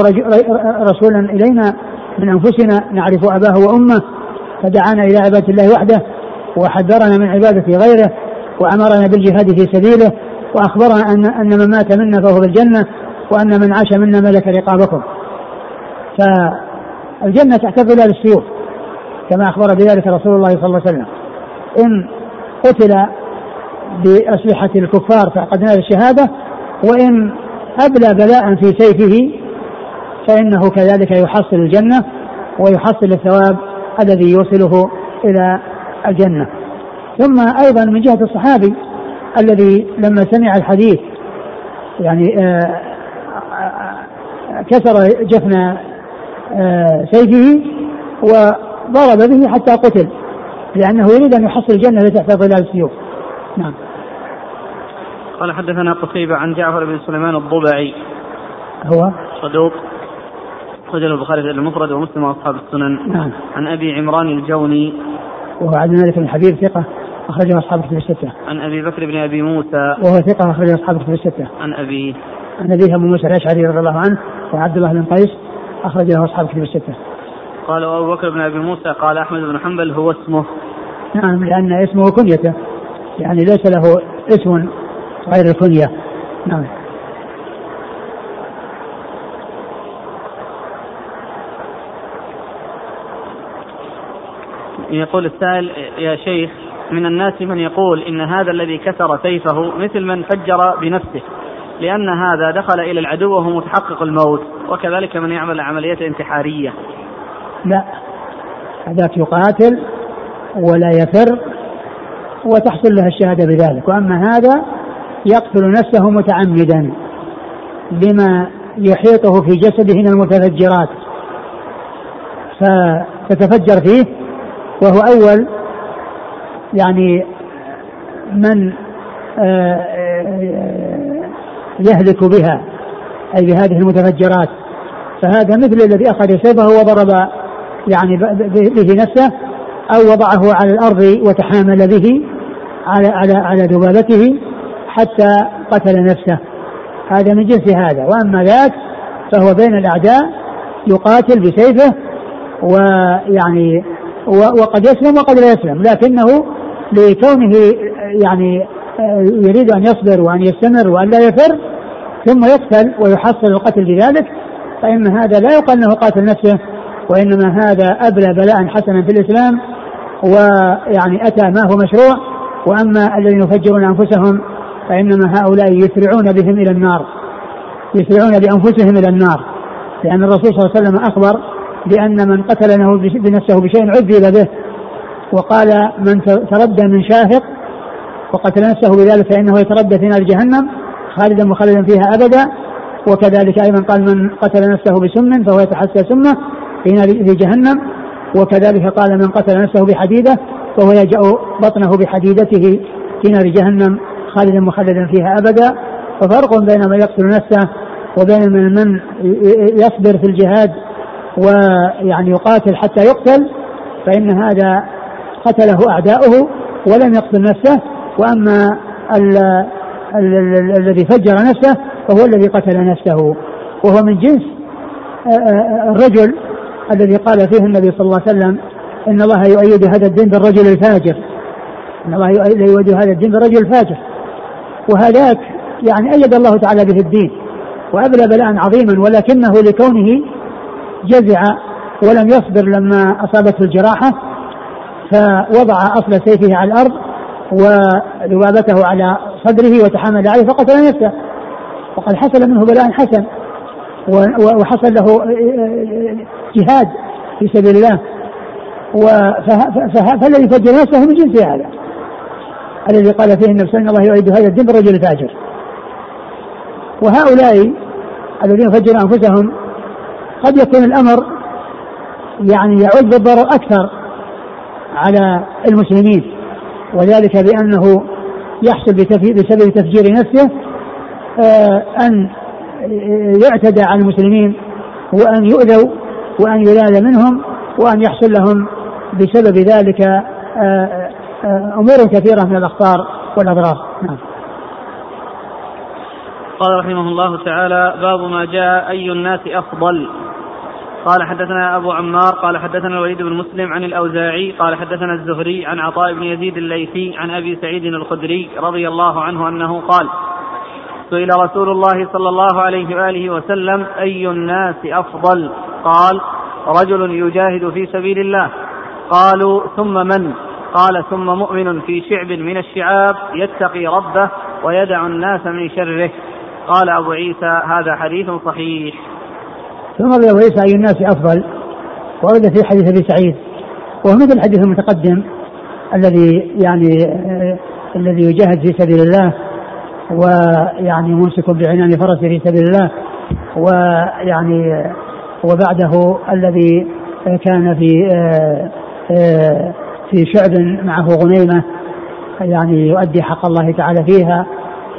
رسولا إلينا من أنفسنا نعرف أباه وأمه فدعانا إلى عبادة الله وحده وحذرنا من عبادة غيره وأمرنا بالجهاد في سبيله وأخبرنا أن أن من مات منا فهو في الجنة وأن من عاش منا ملك رقابكم. فالجنة تحت ظلال السيوف كما أخبر بذلك رسول الله صلى الله عليه وسلم. إن قتل بأسلحة الكفار فقد نال الشهادة وإن أبلى بلاء في سيفه فإنه كذلك يحصل الجنة ويحصل الثواب الذي يوصله إلى الجنة. ثم أيضا من جهة الصحابي الذي لما سمع الحديث يعني آه، كسر جفن آه، سيفه وضرب به حتى قتل لأنه يريد أن يحصل الجنة تحت ظلال السيوف. نعم. قال حدثنا قتيبة عن جعفر بن سليمان الضبعي. هو؟ صدوق. أخرجه البخاري في المفرد ومسلم وأصحاب السنن. نعم. عن أبي عمران الجوني. وهو عبد الملك بن حبيب ثقة أخرجه أصحاب الكتب الستة. عن أبي بكر بن أبي موسى. وهو ثقة أخرجه أصحاب الكتب الستة. عن أبي. عن أبيه أبو موسى الأشعري رضي الله عنه وعبد الله بن قيس أخرج له أصحاب الكتب الستة. قال أبو بكر بن أبي موسى قال أحمد بن حنبل هو اسمه. نعم لأن اسمه كنيته. يعني ليس له اسم غير الكنية. نعم. يقول السائل يا شيخ من الناس من يقول إن هذا الذي كسر سيفه مثل من فجر بنفسه لأن هذا دخل إلى العدو وهو متحقق الموت وكذلك من يعمل عملية انتحارية لا هذاك يقاتل ولا يفر وتحصل له الشهادة بذلك وأما هذا يقتل نفسه متعمدا بما يحيطه في جسده من المتفجرات. فتتفجر فيه وهو أول يعني من آه، آه، يهلك بها أي بهذه المتفجرات. فهذا مثل الذي أخذ سيفه وضرب يعني به نفسه أو وضعه على الأرض وتحامل به على على على ذبابته حتى قتل نفسه. هذا من جنس هذا. وأما ذاك فهو بين الأعداء يقاتل بسيفه ويعني وقد يسلم وقد لا يسلم. لكنه لكونه يعني يريد أن يصبر وأن يستمر وأن لا يفر ثم يقتل ويحصل القتل بذلك فإن هذا لا يقال أنه قاتل نفسه وإنما هذا أبلى بلاء حسنا في الإسلام ويعني أتى ما هو مشروع وأما الذين يفجرون أنفسهم فإنما هؤلاء يسرعون بهم إلى النار يسرعون بأنفسهم إلى النار لأن الرسول صلى الله عليه وسلم أخبر بأن من قتل بنفسه بشيء عذب به وقال من تردى من شاهق وقتل نفسه بذلك فإنه يتردى في نار جهنم خالدا مخلدا فيها أبدا وكذلك أيضا قال من قتل نفسه بسم فهو يتحسى سمه في نار في جهنم وكذلك قال من قتل نفسه بحديدة فهو يجأ بطنه بحديدته في نار جهنم. خالدا مخلدا فيها أبدا ففرق بين من يقتل نفسه وبين من يصبر في الجهاد ويعني يقاتل حتى يقتل فإن هذا قتله أعداؤه ولم يقتل نفسه وأما الذي فجر نفسه فهو الذي قتل نفسه. وهو من جنس الرجل الذي قال فيه النبي صلى الله عليه وسلم إن الله يؤيد هذا الدين بالرجل الفاجر. إن الله يؤيد هذا الدين بالرجل الفاجر. وهذاك يعني أيد الله تعالى به الدين وابلى بلاء عظيما ولكنه لكونه جزع ولم يصبر لما أصابته الجراحة فوضع أصل سيفه على الأرض وذبابته على صدره وتحمل عليه فقتل نفسه. وقد حصل منه بلاء حسن وحصل له جهاد في سبيل الله. فالذي فجر نفسه من جنس هذا؟ الذي قال فيه النبي صلى الله يعيد هذا الدين بالرجل الفاجر. وهؤلاء الذين فجروا أنفسهم قد يكون الأمر يعني يعود بالضرر أكثر على المسلمين وذلك بأنه يحصل بسبب تفجير نفسه آه، أن يعتدى على المسلمين وأن يؤذوا وأن يلال منهم وأن يحصل لهم بسبب ذلك آه، أمور كثيرة من الاخطار والاضرار نعم. قال رحمه الله تعالى باب ما جاء أي الناس أفضل. قال حدثنا أبو عمار قال حدثنا الوليد بن مسلم عن الأوزاعي قال حدثنا الزهري عن عطاء بن يزيد الليثي عن أبي سعيد الخدري رضي الله عنه أنه قال سئل رسول الله صلى الله عليه وآله وسلم أي الناس أفضل؟ قال رجل يجاهد في سبيل الله. قالوا ثم من؟ قال ثم مؤمن في شعب من الشعاب يتقي ربه ويدع الناس من شره. قال أبو عيسى هذا حديث صحيح. ثم روي عيسى أي الناس أفضل؟ ورد في حديث أبي سعيد وهو مثل الحديث المتقدم الذي يعني الذي يجاهد في سبيل الله ويعني ممسك بعنان فرسه في سبيل الله ويعني وبعده الذي كان في آه آه في شعب معه غنيمة يعني يؤدي حق الله تعالى فيها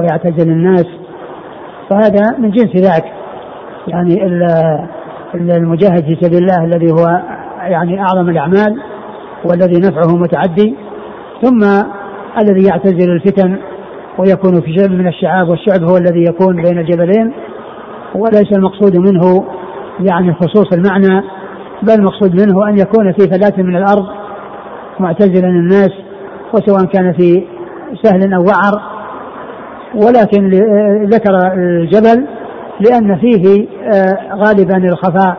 ويعتزل الناس. فهذا من جنس ذاك يعني المجاهد في سبيل الله الذي هو يعني أعظم الأعمال والذي نفعه متعدي ثم الذي يعتزل الفتن ويكون في شعب من الشعاب والشعب هو الذي يكون بين الجبلين. وليس المقصود منه يعني خصوص المعنى بل المقصود منه أن يكون في فلاة من الأرض معتزلا الناس وسواء كان في سهل أو وعر ولكن ذكر الجبل لأن فيه آه، غالبا الخفاء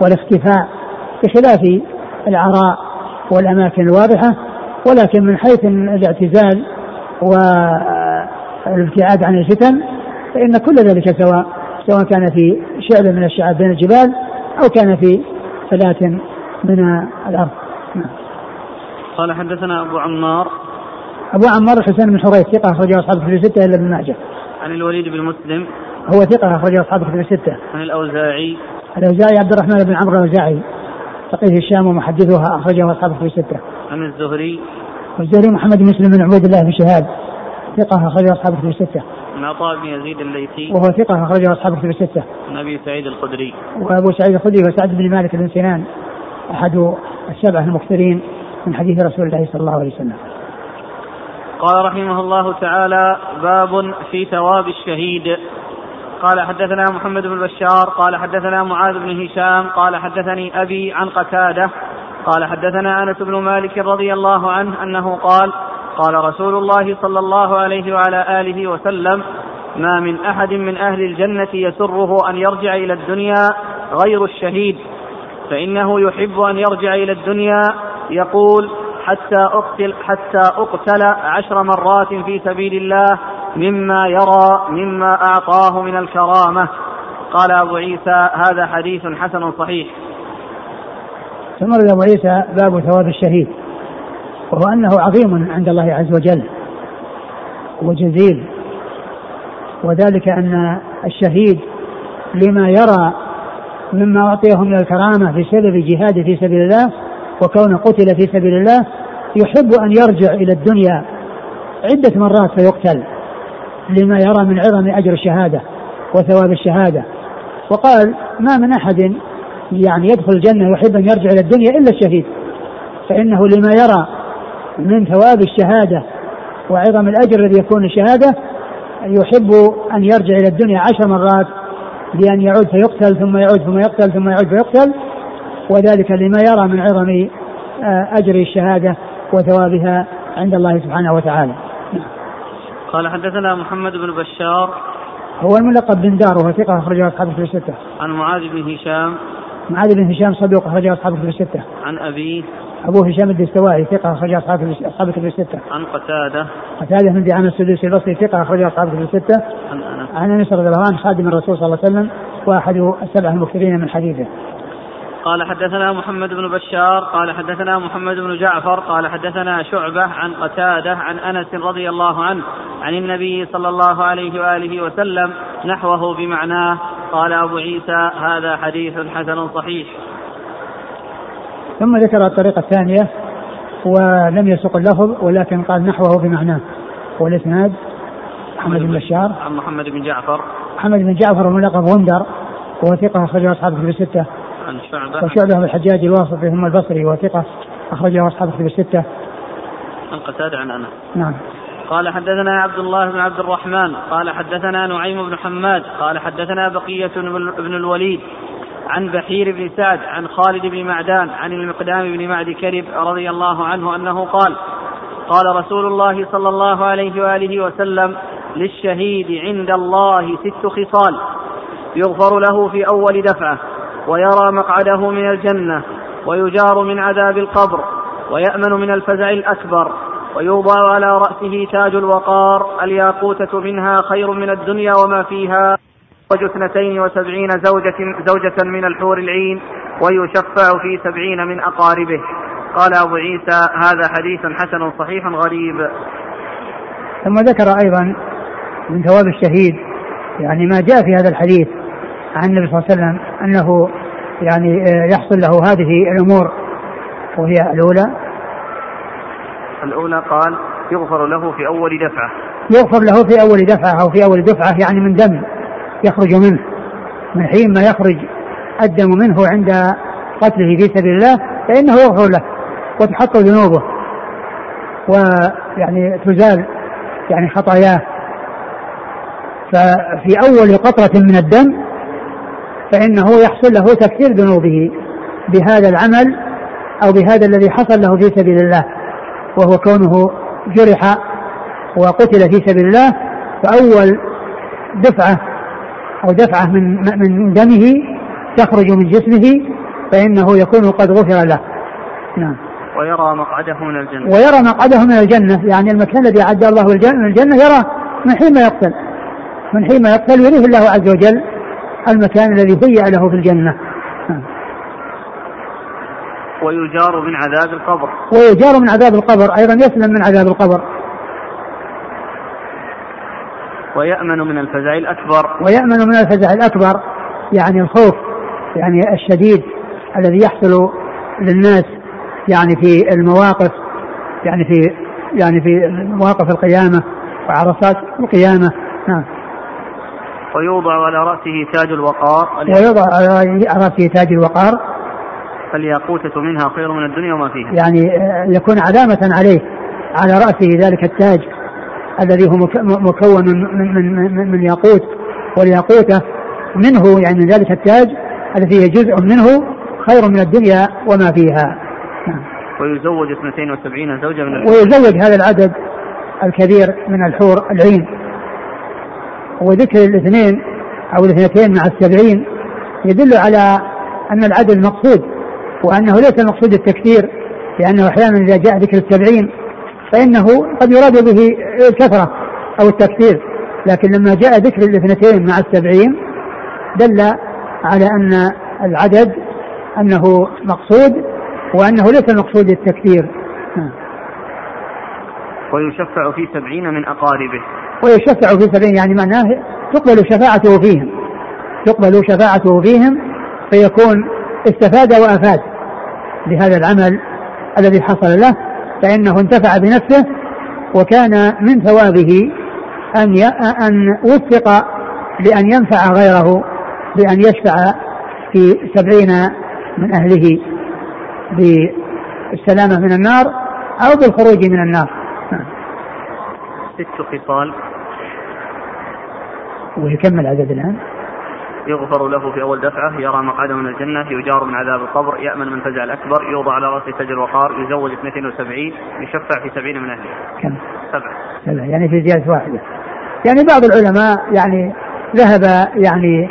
والاختفاء بخلاف العراء والأماكن الواضحة ولكن من حيث الاعتزال والابتعاد عن الفتن فإن كل ذلك سواء سواء كان في شعب من الشعاب بين الجبال أو كان في فلاة من الأرض نعم. قال حدثنا أبو عمار. أبو عمار الحسين بن حريث ثقة أخرجه أصحاب في الستة إلا ابن ماجه. عن الوليد بن مسلم. هو ثقة أخرجه أصحاب كتب الستة. عن الأوزاعي. الأوزاعي عبد الرحمن بن عمرو الأوزاعي. فقيه الشام ومحدثها أخرجه أصحاب كتب الستة. عن الزهري. والزهري محمد بن مسلم بن عبيد الله بن شهاب. ثقة أخرجه أصحاب كتب الستة. عن عطاء بن يزيد الليثي. وهو ثقة أخرجه أصحاب كتب الستة. عن أبي سعيد الخدري. وأبو سعيد الخدري وسعد بن مالك بن سنان. أحد السبعة المكثرين. من حديث رسول الله صلى الله عليه وسلم. قال رحمه الله تعالى باب في ثواب الشهيد قال حدثنا محمد بن بشار قال حدثنا معاذ بن هشام قال حدثني أبي عن قتادة قال حدثنا أنس بن مالك رضي الله عنه أنه قال قال رسول الله صلى الله عليه وعلى آله وسلم ما من أحد من أهل الجنة يسره أن يرجع إلى الدنيا غير الشهيد فإنه يحب أن يرجع إلى الدنيا يقول حتى أقتل حتى أقتل عشر مرات في سبيل الله مما يرى مما أعطاه من الكرامة. قال أبو عيسى هذا حديث حسن صحيح. ثم أبو عيسى باب ثواب الشهيد. وهو أنه عظيم عند الله عز وجل وجزيل. وذلك أن الشهيد لما يرى مما أعطيه من الكرامة بسبب جهاده في سبيل الله وكون قتل في سبيل الله يحب أن يرجع إلى الدنيا عدة مرات فيقتل لما يرى من عظم أجر الشهادة وثواب الشهادة. وقال ما من أحد يعني يدخل الجنة ويحب أن يرجع إلى الدنيا إلا الشهيد فإنه لما يرى من ثواب الشهادة وعظم الأجر الذي يكون الشهادة يحب أن يرجع إلى الدنيا عشر مرات بأن يعود فيقتل ثم يعود ثم يقتل ثم يعود فيقتل وذلك لما يرى من عظم آه، أجر الشهادة وثوابها عند الله سبحانه وتعالى قال حدثنا محمد بن بشار هو الملقب بن دار وهو ثقة أخرجه أصحاب الكتب الستة. عن معاذ بن هشام معاذ بن هشام صدوق أخرجه أصحاب الكتب الستة. عن أبيه أبو هشام الدستوائي ثقة أخرج أصحاب أصحاب الكتب الستة. عن قتادة قتادة بن دعامة السدوسي البصري ثقة أخرج أصحاب الكتب الستة. عن أنس عن أنس رضي الله عنه خادم الرسول صلى الله عليه وسلم وأحد السبع المكثرين من حديثه. قال حدثنا محمد بن بشار قال حدثنا محمد بن جعفر قال حدثنا شعبة عن قتادة عن أنس رضي الله عنه عن النبي صلى الله عليه وآله وسلم نحوه بمعناه قال أبو عيسى هذا حديث حسن صحيح. ثم ذكر الطريقة الثانية ولم يسق اللفظ ولكن قال نحوه بمعناه. والإسناد محمد بن بشار. عن محمد بن جعفر. محمد بن جعفر وملقب غندر وهو ثقة أخرجه أصحاب الكتب الستة. عن شعبة وشعبة بن الحجاج الواسطي ثم البصري وثقة أخرجه أصحاب الكتب الستة. عن قتادة عن أنس. نعم. قال حدثنا عبد الله بن عبد الرحمن. قال حدثنا نعيم بن حماد. قال حدثنا بقية بن الوليد. عن بحير بن سعد عن خالد بن معدان عن المقدام بن معد كرب رضي الله عنه أنه قال قال رسول الله صلى الله عليه وآله وسلم للشهيد عند الله ست خصال يغفر له في أول دفعة. ويرى مقعده من الجنة ويجار من عذاب القبر ويأمن من الفزع الأكبر ويوضع على رأسه تاج الوقار الياقوتة منها خير من الدنيا وما فيها وج اثنتين وسبعين زوجة, زوجة من الحور العين ويشفع في سبعين من أقاربه. قال أبو عيسى هذا حديث حسن صحيح غريب. ثم ذكر أيضا من ثواب الشهيد يعني ما جاء في هذا الحديث عن النبي صلى الله عليه وسلم أنه يعني آه، يحصل له هذه الأمور وهي الأولى. الأولى قال يغفر له في أول دفعة. يغفر له في أول دفعة أو في أول دفعة يعني من دم يخرج منه من حين ما يخرج الدم منه عند قتله في سبيل الله فإنه يغفر له وتحط ذنوبه ويعني تزال يعني خطاياه. ففي أول قطرة من الدم فإنه يحصل له تكثير ذنوبه بهذا العمل أو بهذا الذي حصل له في سبيل الله وهو كونه جرح وقتل في سبيل الله فأول دفعة أو دفعة من من دمه تخرج من جسمه فإنه يكون قد غفر له. نعم. ويرى مقعده من الجنة. ويرى مقعده من الجنة يعني المكان الذي أعد الله الجنة يراه من حين ما يقتل من حين ما يقتل يريه الله عز وجل. المكان الذي هيأ له في الجنة. ويجار من عذاب القبر. ويجار من عذاب القبر أيضا يسلم من عذاب القبر. ويأمن من الفزع الأكبر. ويأمن من الفزع الأكبر يعني الخوف يعني الشديد الذي يحصل للناس يعني في المواقف يعني في يعني في مواقف القيامة وعرصات القيامة. نعم. ويوضع على رأسه تاج الوقار. ويوضع على رأسه تاج الوقار. فالياقوتة منها خير من الدنيا وما فيها. يعني آه، يكون علامة عليه على رأسه ذلك التاج الذي هو مكون من, من, من, من ياقوت. والياقوتة منه يعني من ذلك التاج الذي هي جزء منه خير من الدنيا وما فيها. نعم. ويزوج 72 زوجة من ويزوج هذا العدد الكبير من الحور العين. وذكر الاثنين أو الاثنتين مع السبعين يدل على أن العدد مقصود وأنه ليس المقصود التكثير لأنه أحيانا إذا جاء ذكر السبعين فإنه قد يراد به الكثرة أو التكثير لكن لما جاء ذكر الاثنتين مع السبعين دل على أن العدد أنه مقصود وأنه ليس المقصود التكثير نعم. ويشفع في سبعين من أقاربه ويشفع في سبعين يعني معناه تقبل شفاعته فيهم تقبل شفاعته فيهم فيكون استفاد وأفاد بهذا العمل الذي حصل له فإنه انتفع بنفسه وكان من ثوابه أن أن وفق لأن ينفع غيره بأن يشفع في سبعين من أهله بالسلامة من النار أو بالخروج من النار. ست خصال ويكمل عدد الآن. يغفر له في أول دفعة يرى مقعده من الجنة يجار من عذاب القبر يأمن من فزع الأكبر يوضع على رأسه تاج الوقار يزوج 72 يشفع في 70 من أهله. كم؟ سبعة. سبعة. يعني في زيادة واحدة. يعني بعض العلماء يعني ذهب يعني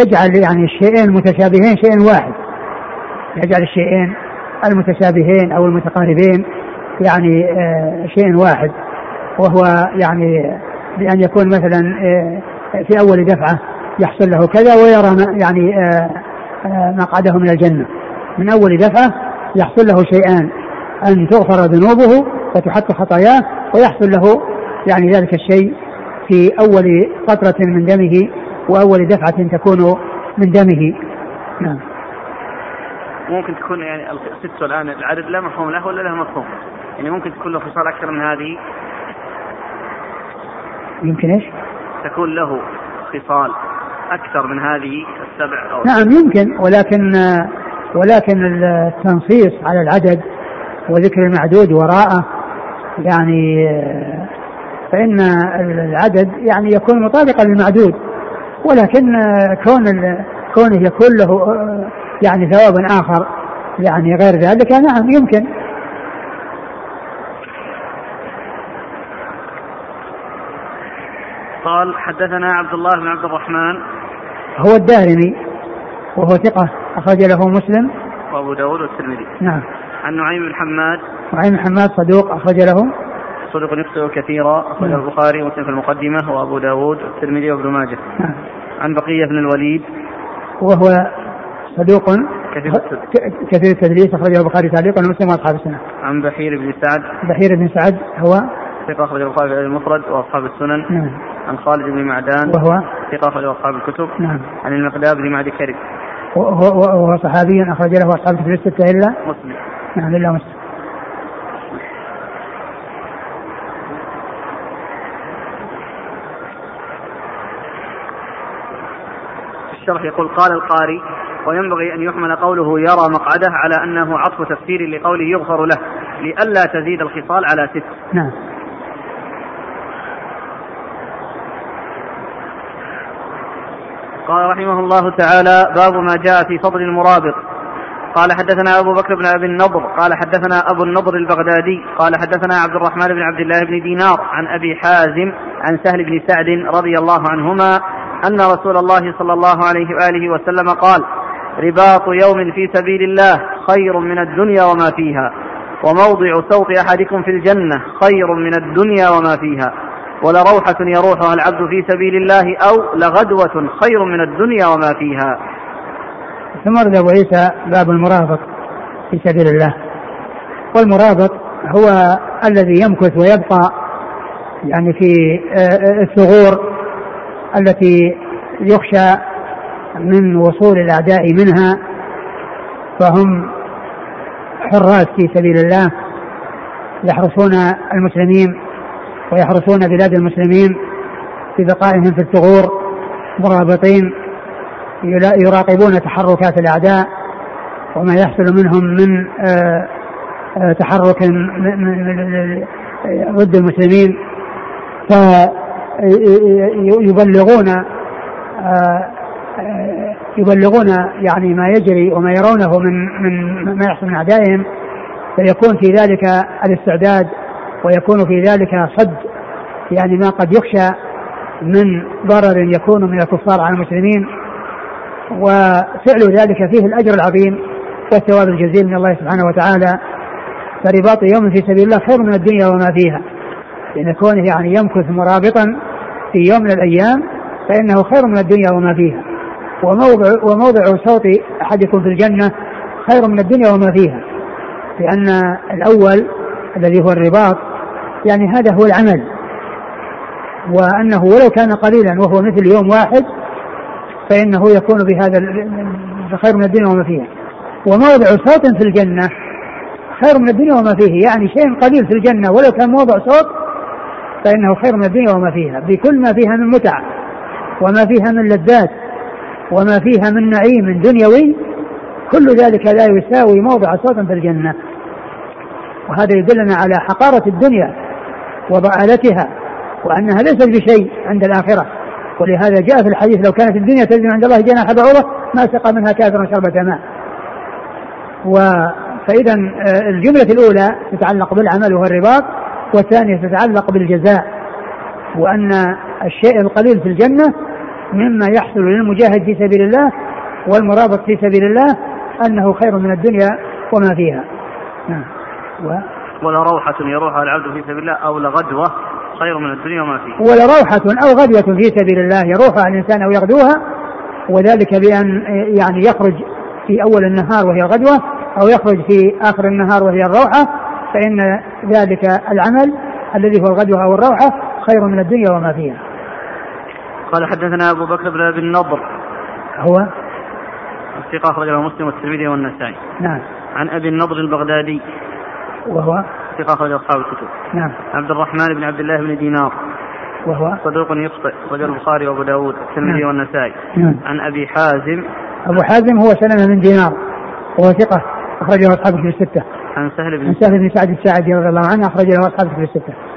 يجعل يعني الشيئين المتشابهين شيء واحد. يجعل الشيئين المتشابهين أو المتقاربين يعني آه، شيء واحد وهو يعني بأن يكون مثلا آه، في أول دفعة يحصل له كذا ويرى يعني آه، مقعده من الجنة. من أول دفعة يحصل له شيئان أن تغفر ذنوبه وتحط خطاياه ويحصل له يعني ذلك الشيء في أول فترة من دمه وأول دفعة تكون من دمه. نعم. ممكن تكون يعني الست الآن العدد لا مفهوم له ولا له مفهوم. يعني ممكن تكون له خصال أكثر من هذه؟ يمكن إيش؟ تكون له خصال أكثر من هذه السبع أو نعم يمكن. ولكن ولكن التنصيص على العدد وذكر المعدود وراءه يعني فإن العدد يعني يكون مطابقا للمعدود. ولكن كون كونه يكون له يعني ثواب آخر يعني غير ذلك نعم يمكن. قال حدثنا عبد الله بن عبد الرحمن. هو الدارمي وهو ثقة أخرج له مسلم. وأبو داود والترمذي. نعم. عن نعيم بن حماد. نعيم بن حماد صدوق أخرج له. صدوق يخطئ كثيرا أخرج نعم. البخاري ومسلم في المقدمة وأبو داود والترمذي وابن ماجه. نعم. عن بقية بن الوليد. وهو صدوق كثير كثير التدليس أخرجه البخاري تعليقا ومسلم وأصحاب السنة. عن بحير بن سعد. بحير بن سعد هو ثقة أخرج البخاري في المفرد وأصحاب السنن. نعم. عن خالد بن معدان. وهو؟ ثقة أخرج أصحاب الكتب. نعم. عن المقداد بن معد كرب. وهو, وهو صحابي أخرج له أصحاب الكتب. الستة إلا؟ مسلم. نعم إلا مسلم. الشرح يقول قال القاري وينبغي أن يحمل قوله يرى مقعده على أنه عطف تفسير لقوله يغفر له لئلا تزيد الخصال على ست نعم. قال رحمه الله تعالى باب ما جاء في فضل المرابط. قال حدثنا أبو بكر بن أبي النضر. قال حدثنا أبو النضر البغدادي. قال حدثنا عبد الرحمن بن عبد الله بن دينار عن أبي حازم عن سهل بن سعد رضي الله عنهما أن رسول الله صلى الله عليه وآله وسلم قال رباط يوم في سبيل الله خير من الدنيا وما فيها وموضع صوت أحدكم في الجنة خير من الدنيا وما فيها. ولروحة يروحها العبد في سبيل الله أو لغدوة خير من الدنيا وما فيها. ثم ورد أبو عيسى باب المرابط في سبيل الله. والمرابط هو الذي يمكث ويبقى يعني في آه، الثغور التي يخشى من وصول الأعداء منها فهم حراس في سبيل الله يحرسون المسلمين ويحرسون بلاد المسلمين ببقائهم في الثغور مرابطين يراقبون تحركات الأعداء وما يحصل منهم من آه، آه، تحرك ضد المسلمين. يبلغون آه، يبلغون يعني ما يجري وما يرونه من من ما يحصل من أعدائهم فيكون في ذلك الاستعداد ويكون في ذلك صد يعني ما قد يخشى من ضرر يكون من الكفار على المسلمين. وفعل ذلك فيه الأجر العظيم والثواب الجزيل من الله سبحانه وتعالى. فرباط يوم في سبيل الله خير من الدنيا وما فيها. لأن كونه يعني يمكث مرابطا في يوم من الأيام فإنه خير من الدنيا وما فيها. وموضع, وموضع صوت أحدكم في الجنة خير من الدنيا وما فيها. لأن الأول الذي هو الرباط يعني هذا هو العمل. وأنه ولو كان قليلا وهو مثل يوم واحد فإنه يكون بهذا خير من الدنيا وما فيها. وموضع صوت في الجنة خير من الدنيا وما فيه. يعني شيء قليل في الجنة ولو كان موضع صوت فإنه خير من الدنيا وما فيها. بكل ما فيها من متع وما فيها من لذات وما فيها من نعيم دنيوي كل ذلك لا يساوي موضع صوت في الجنة. وهذا يدلنا على حقارة الدنيا. وضآلتها وأنها ليست بشيء عند الآخرة. ولهذا جاء في الحديث لو كانت الدنيا تزن عند الله جناح بعوضة ما سقى منها كافر شربة ماء. و فإذا آه، الجملة الأولى تتعلق بالعمل وهو الرباط والثانية تتعلق بالجزاء. وأن الشيء القليل في الجنة مما يحصل للمجاهد في سبيل الله والمرابط في سبيل الله أنه خير من الدنيا وما فيها. نعم. و... ولروحة يروحها العبد في سبيل الله أو لغدوة خير من الدنيا وما فيها ولروحة أو غدوة في سبيل الله يروحها الإنسان أو يغدوها وذلك بأن يعني يخرج في أول النهار وهي الغدوة أو يخرج في آخر النهار وهي الروحة فإن ذلك العمل الذي هو الغدوة أو الروحة خير من الدنيا وما فيها. قال حدثنا أبو بكر بن أبي النضر. هو؟ الثقة أخرجه مسلم والترمذي والنسائي. نعم. عن أبي النضر البغدادي. وهو ثقة أخرج أصحاب الكتب. نعم. عبد الرحمن بن عبد الله بن دينار. وهو صدوق يخطئ رجل البخاري وأبو داود والترمذي نعم. والنسائي. نعم. عن أبي حازم. أبو حازم هو سلمة من دينار وهو ثقة أخرجه أصحاب الكتب الستة. عن سهل بن عن سهل بن سعد الساعدي رضي الله عنه اخرج له أصحاب الكتب الستة.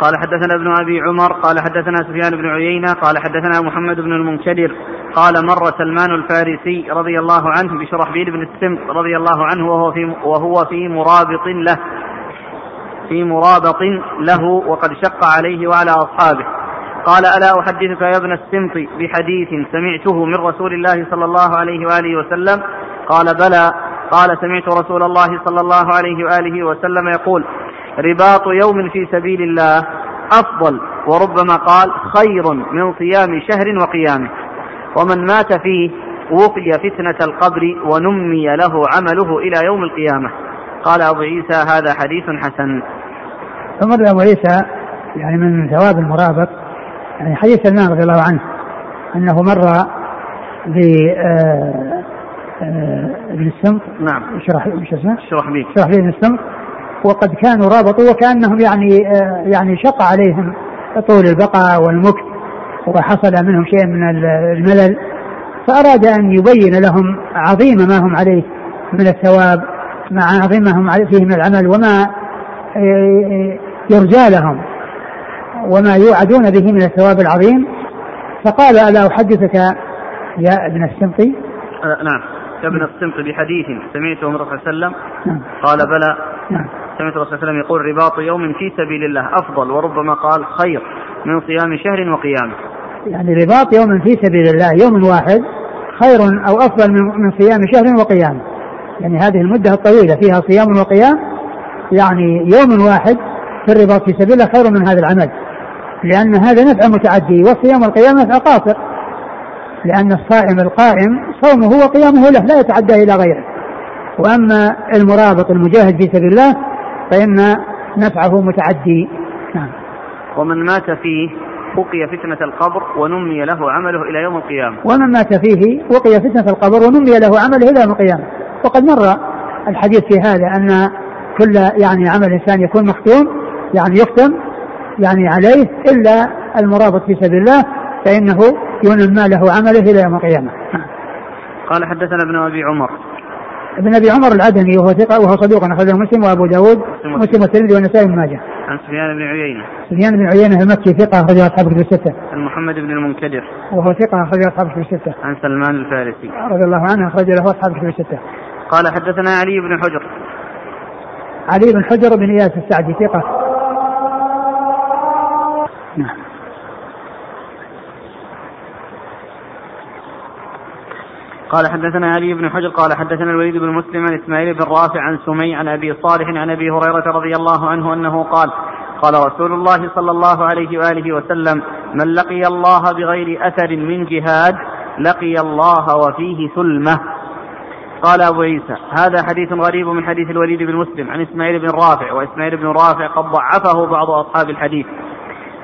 قال حدثنا ابن أبي عمر قال حدثنا سفيان بن عيينة قال حدثنا محمد بن المنكدر قال مر سلمان الفارسي رضي الله عنه بشرحبيل بن السمط رضي الله عنه وهو في وهو في مرابط له في مرابط له وقد شق عليه وعلى أصحابه. قال ألا أحدثك يا ابن السمط بحديث سمعته من رسول الله صلى الله عليه وآله وسلم؟ قال بلى. قال سمعت رسول الله صلى الله عليه وآله وسلم يقول رباط يوم في سبيل الله أفضل وربما قال خير من صيام شهر وقيامه. ومن مات فيه وقي فتنة القبر ونمي له عمله إلى يوم القيامة. قال أبو عيسى هذا حديث حسن. ثم أبو عيسى يعني من ثواب المرابط يعني حديث سلمان رضي الله عنه أنه مر ب آه، آه، ابن السمط. نعم. شرح إيش اسمه؟ شرحبيل شرحبيل بن السمط. وقد كانوا رابطوا وكأنهم يعني آه، يعني شق عليهم طول البقاء والمكث وحصل منهم شيء من الملل. فأراد أن يبين لهم عظيم ما هم عليه من الثواب مع عظيم ما هم فيه من العمل وما آه، يرجى لهم وما يوعدون به من الثواب العظيم. فقال ألا أحدثك يا ابن السمطي؟ نعم. يا ابن السمط بحديث سمعته من صلى الله عليه وسلم نعم. قال بلى. نعم. سمعت الرسول صلى الله عليه وسلم يقول رباط يوم في سبيل الله أفضل وربما قال خير من صيام شهر وقيامه. يعني رباط يوم في سبيل الله يوم واحد خير أو أفضل من من صيام شهر وقيامه. يعني هذه المدة الطويلة فيها صيام وقيام يعني يوم واحد في الرباط في سبيل الله خير من هذا العمل. لأن هذا نفع متعدي والصيام والقيام نفع قاصر. لأن الصائم القائم صومه وقيامه له لا يتعدى إلى غيره. وأما المرابط المجاهد في سبيل الله فإن نفعه متعدي. نعم. ومن مات فيه وقي فتنة القبر ونمي له عمله إلى يوم القيامة. ومن مات فيه وقي فتنة القبر ونمي له عمله إلى يوم القيامة. وقد مر الحديث في هذا أن كل يعني عمل الإنسان يكون مختوم يعني يختم يعني عليه إلا المرابط في سبيل الله فإنه ينمى له عمله إلى يوم القيامة. قال حدثنا ابن أبي عمر ابن أبي عمر العدني وهو ثقة وهو صدوق أخرجه مسلم وأبو داود مسلم والترمذي والنسائي بن ماجه. عن سفيان بن عيينة. سفيان بن عيينة المكي ثقة أخرجه أصحاب الكتب الستة. عن محمد بن المنكدر. وهو ثقة أخرجه أصحاب الكتب الستة. عن سلمان الفارسي. رضي الله عنه أخرج له أصحاب الكتب الستة. قال حدثنا علي بن حجر. علي بن حجر بن إياس السعدي ثقة. نعم. قال حدثنا علي بن حجر قال حدثنا الوليد بن مسلم عن إسماعيل بن رافع عن سمي عن أبي صالح عن أبي هريرة رضي الله عنه أنه قال قال رسول الله صلى الله عليه وآله وسلم من لقي الله بغير أثر من جهاد لقي الله وفيه ثلمه قال أبو عيسى هذا حديث غريب من حديث الوليد بن مسلم عن إسماعيل بن رافع وإسماعيل بن رافع قد ضعفه بعض أصحاب الحديث.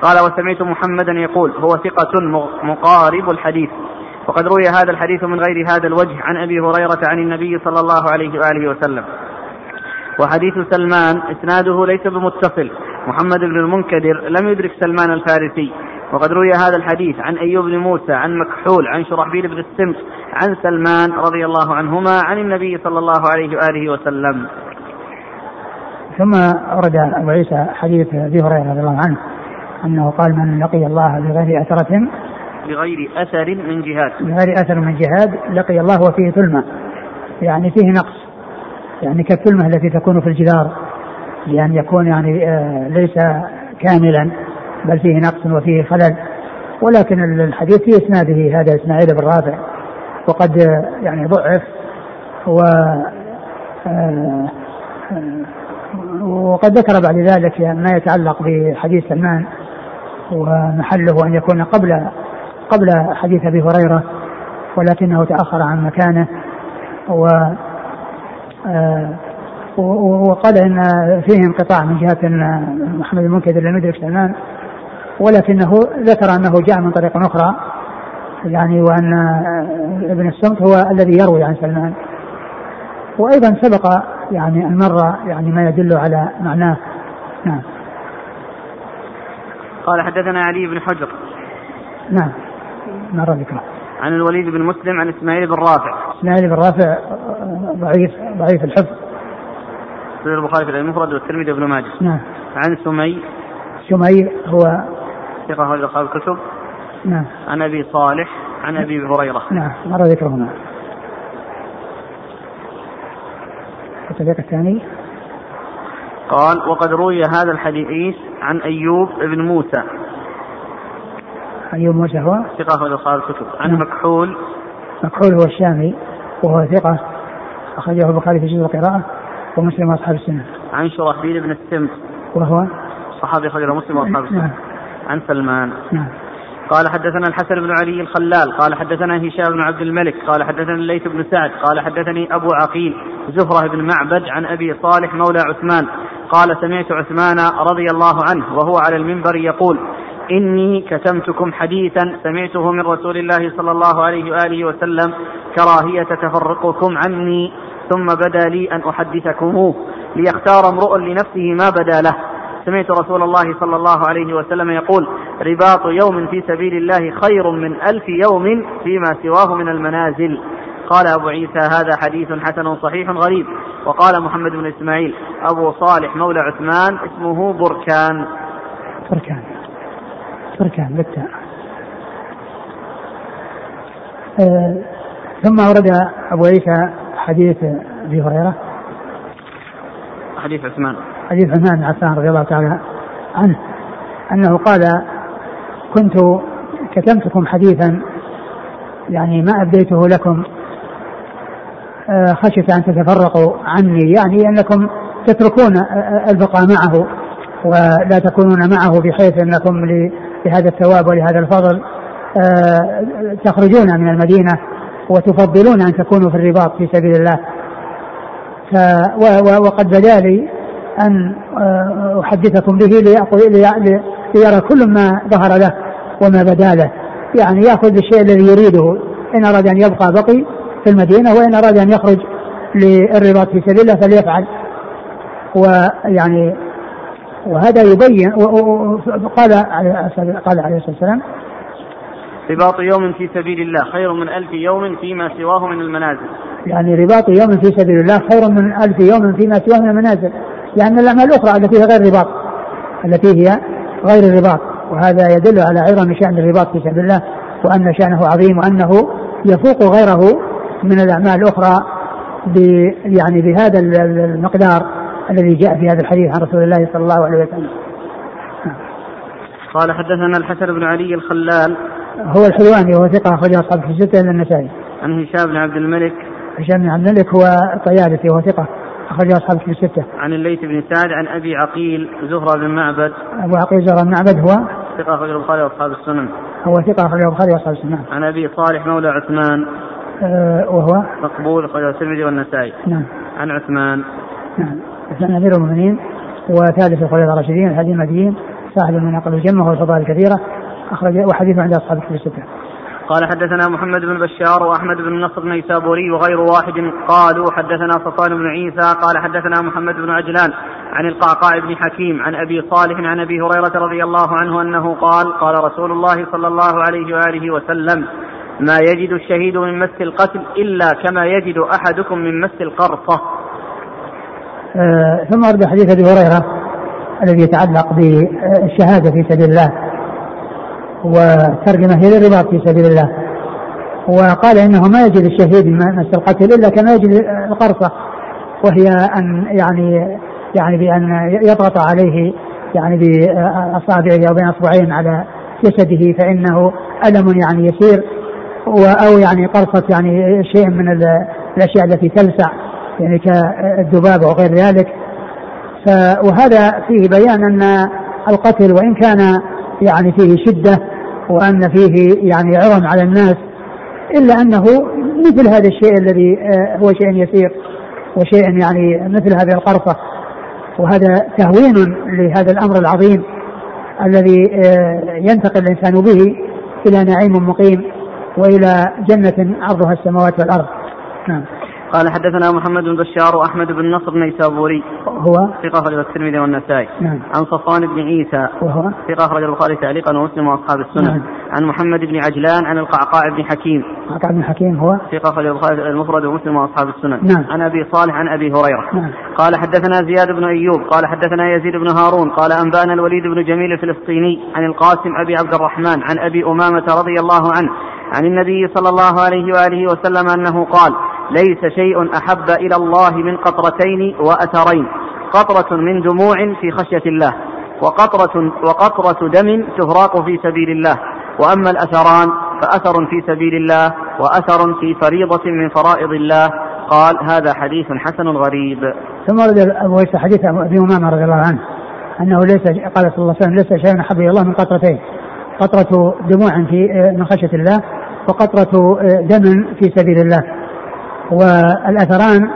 قال وسمعت محمدا يقول هو ثقة مقارب الحديث. وقد روي هذا الحديث من غير هذا الوجه عن أبي هريرة عن النبي صلى الله عليه وآله وسلم. وحديث سلمان إسناده ليس بمتصل. محمد بن المنكدر لم يدرك سلمان الفارسي. وقد روي هذا الحديث عن أيوب بن موسى عن مكحول عن شرحبيل بن السمت عن سلمان رضي الله عنهما عن النبي صلى الله عليه وآله وسلم. ثم ورد أبو عيسى حديث أبي هريرة رضي الله عنه أنه قال من لقي الله بغير أثرة بغير أثر من جهاد. بغير أثر من جهاد لقي الله وفيه ثلمة يعني فيه نقص. يعني كالثلمة التي تكون في الجدار؟ لأن يكون يعني آه ليس كاملا بل فيه نقص وفيه خلل. ولكن الحديث في إسناده هذا إسماعيل بن رافع وقد يعني ضعف و آه، وقد ذكر بعد ذلك ما يتعلق بحديث سلمان ومحله أن يكون قبل قبل حديث أبي هريرة ولكنه تأخر عن مكانه و آه، وقال إن فيه انقطاع من جهة محمد المنكدر لم يدرك سلمان ولكنه ذكر أنه جاء من طريق أخرى يعني وأن ابن الصمت هو الذي يروي عن سلمان. وأيضا سبق يعني أن مر يعني ما يدل على معناه. نعم. قال حدثنا علي بن حجر. نعم. نرى ذكره عن الوليد بن مسلم عن إسماعيل بن رافع. إسماعيل بن رافع ضعيف ضعيف الحفظ. سنن البخاري في المفرد والترمذي وابن ماجه. نعم. عن سمي. سمي هو ثقة أخرج أصحاب الكتب. نعم. عن أبي صالح عن أبي هريرة. نعم. مر ذكره هنا الطريق الثاني. قال وقد روي هذا الحديث عن أيوب بن موسى. أيوب موسى هو ثقة أخرج أصحاب الكتب. عن نعم. مكحول. مكحول هو الشامي وهو ثقة أخرجه البخاري في جزء القراءة ومسلم وأصحاب السنة. عن شرحبيل بن السمت. وهو؟ صحابي أخرجه مسلم وأصحاب السنة. نعم. عن سلمان. نعم. قال حدثنا الحسن بن علي الخلال. قال حدثنا هشام بن عبد الملك. قال حدثنا الليث بن سعد. قال حدثني أبو عقيل زفرة بن معبد عن أبي صالح مولى عثمان. قال سمعت عثمان رضي الله عنه وهو على المنبر يقول إني كتمتكم حديثا سمعته من رسول الله صلى الله عليه وآله وسلم كراهية تفرقكم عني ثم بدا لي أن أحدثكموه ليختار امرؤ لنفسه ما بدا له. سمعت رسول الله صلى الله عليه وسلم يقول رباط يوم في سبيل الله خير من ألف يوم فيما سواه من المنازل. قال أبو عيسى هذا حديث حسن صحيح غريب. وقال محمد بن إسماعيل أبو صالح مولى عثمان اسمه بركان. بركان. بركان بالتاء آه ثم ورد أبو عيسى حديث أبي هريرة. حديث عثمان. حديث عثمان بن عفان رضي الله تعالى عنه أنه قال كنت كتمتكم حديثا يعني ما أبديته لكم آه، خشية أن تتفرقوا عني يعني أنكم تتركون البقاء معه ولا تكونون معه بحيث أنكم لهذا الثواب ولهذا الفضل آه، تخرجون من المدينة وتفضلون أن تكونوا في الرباط في سبيل الله. وقد بدا لي أن آه، أحدثكم به ليرى كل ما ظهر له وما بدا له. يعني يأخذ الشيء الذي يريده. إن أراد أن يبقى بقي في المدينة وإن أراد أن يخرج للرباط في سبيل الله فليفعل. ويعني وهذا يبين قال قال عليه الصلاة والسلام رباط يوم في سبيل الله خير من ألف يوم فيما سواه من المنازل. يعني رباط يوم في سبيل الله خير من ألف يوم فيما سواه من المنازل لأن الأعمال الأخرى التي هي غير رباط التي هي غير الرباط وهذا يدل على عظم شأن الرباط في سبيل الله وأن شأنه عظيم وأنه يفوق غيره من الأعمال الأخرى يعني بهذا المقدار. الذي جاء في هذا الحديث عن رسول الله صلى الله عليه وسلم. قال حدثنا الحسن بن علي الخلال هو الحلواني وهو ثقة أخرج أصحاب في الستة إلا النسائي. عن هشام بن عبد الملك هشام بن عبد الملك هو الطيالسي وهو ثقة أخرج أصحاب في الستة. عن الليث بن سعد عن أبي عقيل زهرة بن معبد. أبو عقيل زهرة بن معبد هو ثقة أخرج البخاري وأصحاب السنن. هو ثقة أخرج البخاري وأصحاب السنن. عن أبي صالح مولى عثمان. أه وهو مقبول أخرج الترمذي والنسائي. نعم. عن عثمان. نعم. عثمان أمير المؤمنين وثالث الخلفاء الراشدين الحديث المدين صاحب المناقب الجمة والفضائل الكثيرة أخرج وحديثه عند أصحاب الكتب الستة. قال حدثنا محمد بن بشار وأحمد بن نصر النيسابوري وغير واحد قالوا حدثنا صفوان بن عيسى قال حدثنا محمد بن عجلان عن القعقاع بن حكيم عن أبي صالح عن أبي هريرة رضي الله عنه أنه قال قال رسول الله صلى الله عليه وآله وسلم ما يجد الشهيد من مس القتل إلا كما يجد أحدكم من مس القرصه. آه ثم ورد حديث أبي هريرة الذي يتعلق بالشهادة في سبيل الله وترجمة هي للرباط في سبيل الله. وقال إنه ما يجد الشهيد مس القتل إلا كما يجد القرصة وهي أن يعني يعني بأن يضغط عليه يعني بأصابعه أو بين أصبعين على جسده فإنه ألم يعني يسير أو يعني قرصة يعني شيء من الأشياء التي تلسع. يعني كالذباب وغير ذلك. وهذا فيه بيان أن القتل وإن كان يعني فيه شدة وأن فيه يعني عظم على الناس إلا أنه مثل هذا الشيء الذي آه، هو شيء يسير وشيء يعني مثل هذه القرصة. وهذا تهوين لهذا الأمر العظيم الذي آه، ينتقل الإنسان به إلى نعيم مقيم وإلى جنة عرضها السماوات والأرض. نعم. قال حدثنا محمد بن بشار وأحمد بن نصر النيسابوري. هو؟ ثقة أخرج الترمذي والنسائي. نعم. عن صفوان بن عيسى. وهو؟ ثقة أخرج البخاري تعليقا ومسلم وأصحاب السنن نعم. عن محمد بن عجلان عن القعقاع بن حكيم. القعقاع بن حكيم هو؟ ثقة أخرج البخاري المفرد ومسلم وأصحاب السنن نعم. عن أبي صالح عن أبي هريرة. نعم. قال حدثنا زياد بن أيوب. قال حدثنا يزيد بن هارون. قال أنبانا الوليد بن جميل الفلسطيني عن القاسم أبي عبد الرحمن عن أبي أمامة رضي الله عنه عن النبي صلى الله عليه وآله وسلم أنه قال ليس شيء أحب إلى الله من قطرتين وأثرين. قطرة من دموع في خشية الله وقطرة وقطرة دم تهراق في سبيل الله. وأما الأثران فأثر في سبيل الله وأثر في فريضة من فرائض الله. قال هذا حديث حسن غريب. ثم ورد أبو عيسى حديث أبي أمامة رضي الله عنه أنه ليس قال صلى الله عليه وسلم ليس شيء أحب إلى الله من قطرتين. قطرة دموع في من خشية الله وقطرة دم في سبيل الله. والأثران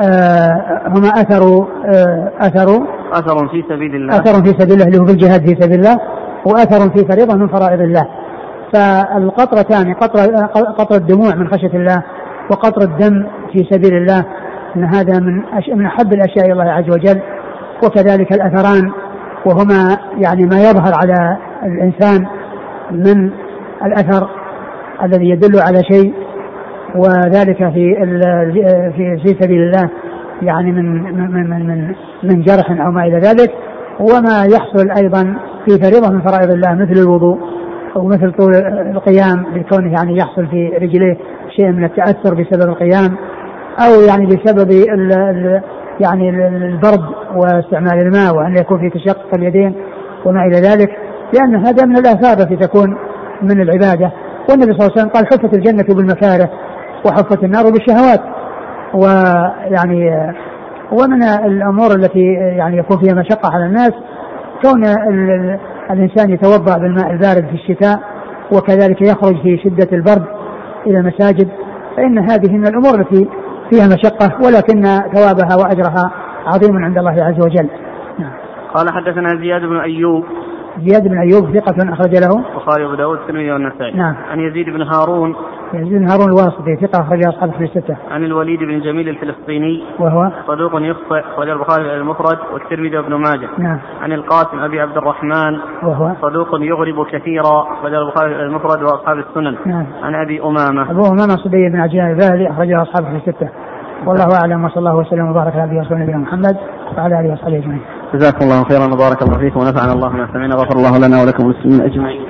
آه، هما أثر آه، أثر أثر في سبيل الله. أثر في سبيل الله اللي هو في الجهاد في سبيل الله وأثر في فريضة من فرائض الله. فالقطرتان قطرة قطرة دموع من خشية الله وقطرة دم في سبيل الله أن هذا من من أحب الأشياء إلى الله عز وجل. وكذلك الأثران وهما يعني ما يظهر على الإنسان من الأثر الذي يدل على شيء وذلك في في في سبيل الله يعني من من من من, من جرح أو ما إلى ذلك. وما يحصل أيضا في فريضة من فرائض الله مثل الوضوء ومثل طول القيام لكونه يعني يحصل في رجليه شيء من التأثر بسبب القيام أو يعني بسبب ال ال يعني البرد واستعمال الماء وأن يكون في تشقق اليدين وما إلى ذلك. لأن هذا من الآثار التي تكون من العبادة. والنبي صلى الله عليه وسلم قال حفت الجنة بالمكاره. وحفت النار بالشهوات. ويعني ومن الأمور التي يعني يكون فيها مشقة على الناس كون الإنسان يتوضأ بالماء البارد في الشتاء وكذلك يخرج في شدة البرد إلى المساجد فإن هذه من الأمور التي فيها مشقة ولكن ثوابها وأجرها عظيم عند الله عز وجل. نعم. قال حدثنا زياد بن أيوب. زياد بن أيوب ثقة أخرج له. البخاري وأبو داود والترمذي والنسائي. نعم. عن يزيد بن هارون يزيد بن هارون الواسطي ثقة اخرج أصحاب في الستة عن الوليد بن جميل الفلسطيني. وهو؟ صدوق يخطئ اخرج البخاري المفرد والترمذي وابن ماجه. نعم. عن القاسم أبي عبد الرحمن. وهو؟ صدوق يغرب كثيرا اخرج البخاري المفرد وأصحاب السنن. نعم. عن أبي أمامة. أبو أمامة صبي بن عجلان الباهلي أخرجه اصحابه في الستة والله أعلم وصلى الله وسلم وبارك على نبينا محمد وعلى آله وصحبه أجمعين. جزاكم الله خيرا وبارك الله فيكم ونفعنا الله ما سمعنا غفر الله لنا ولكم المسلمين أجمعين.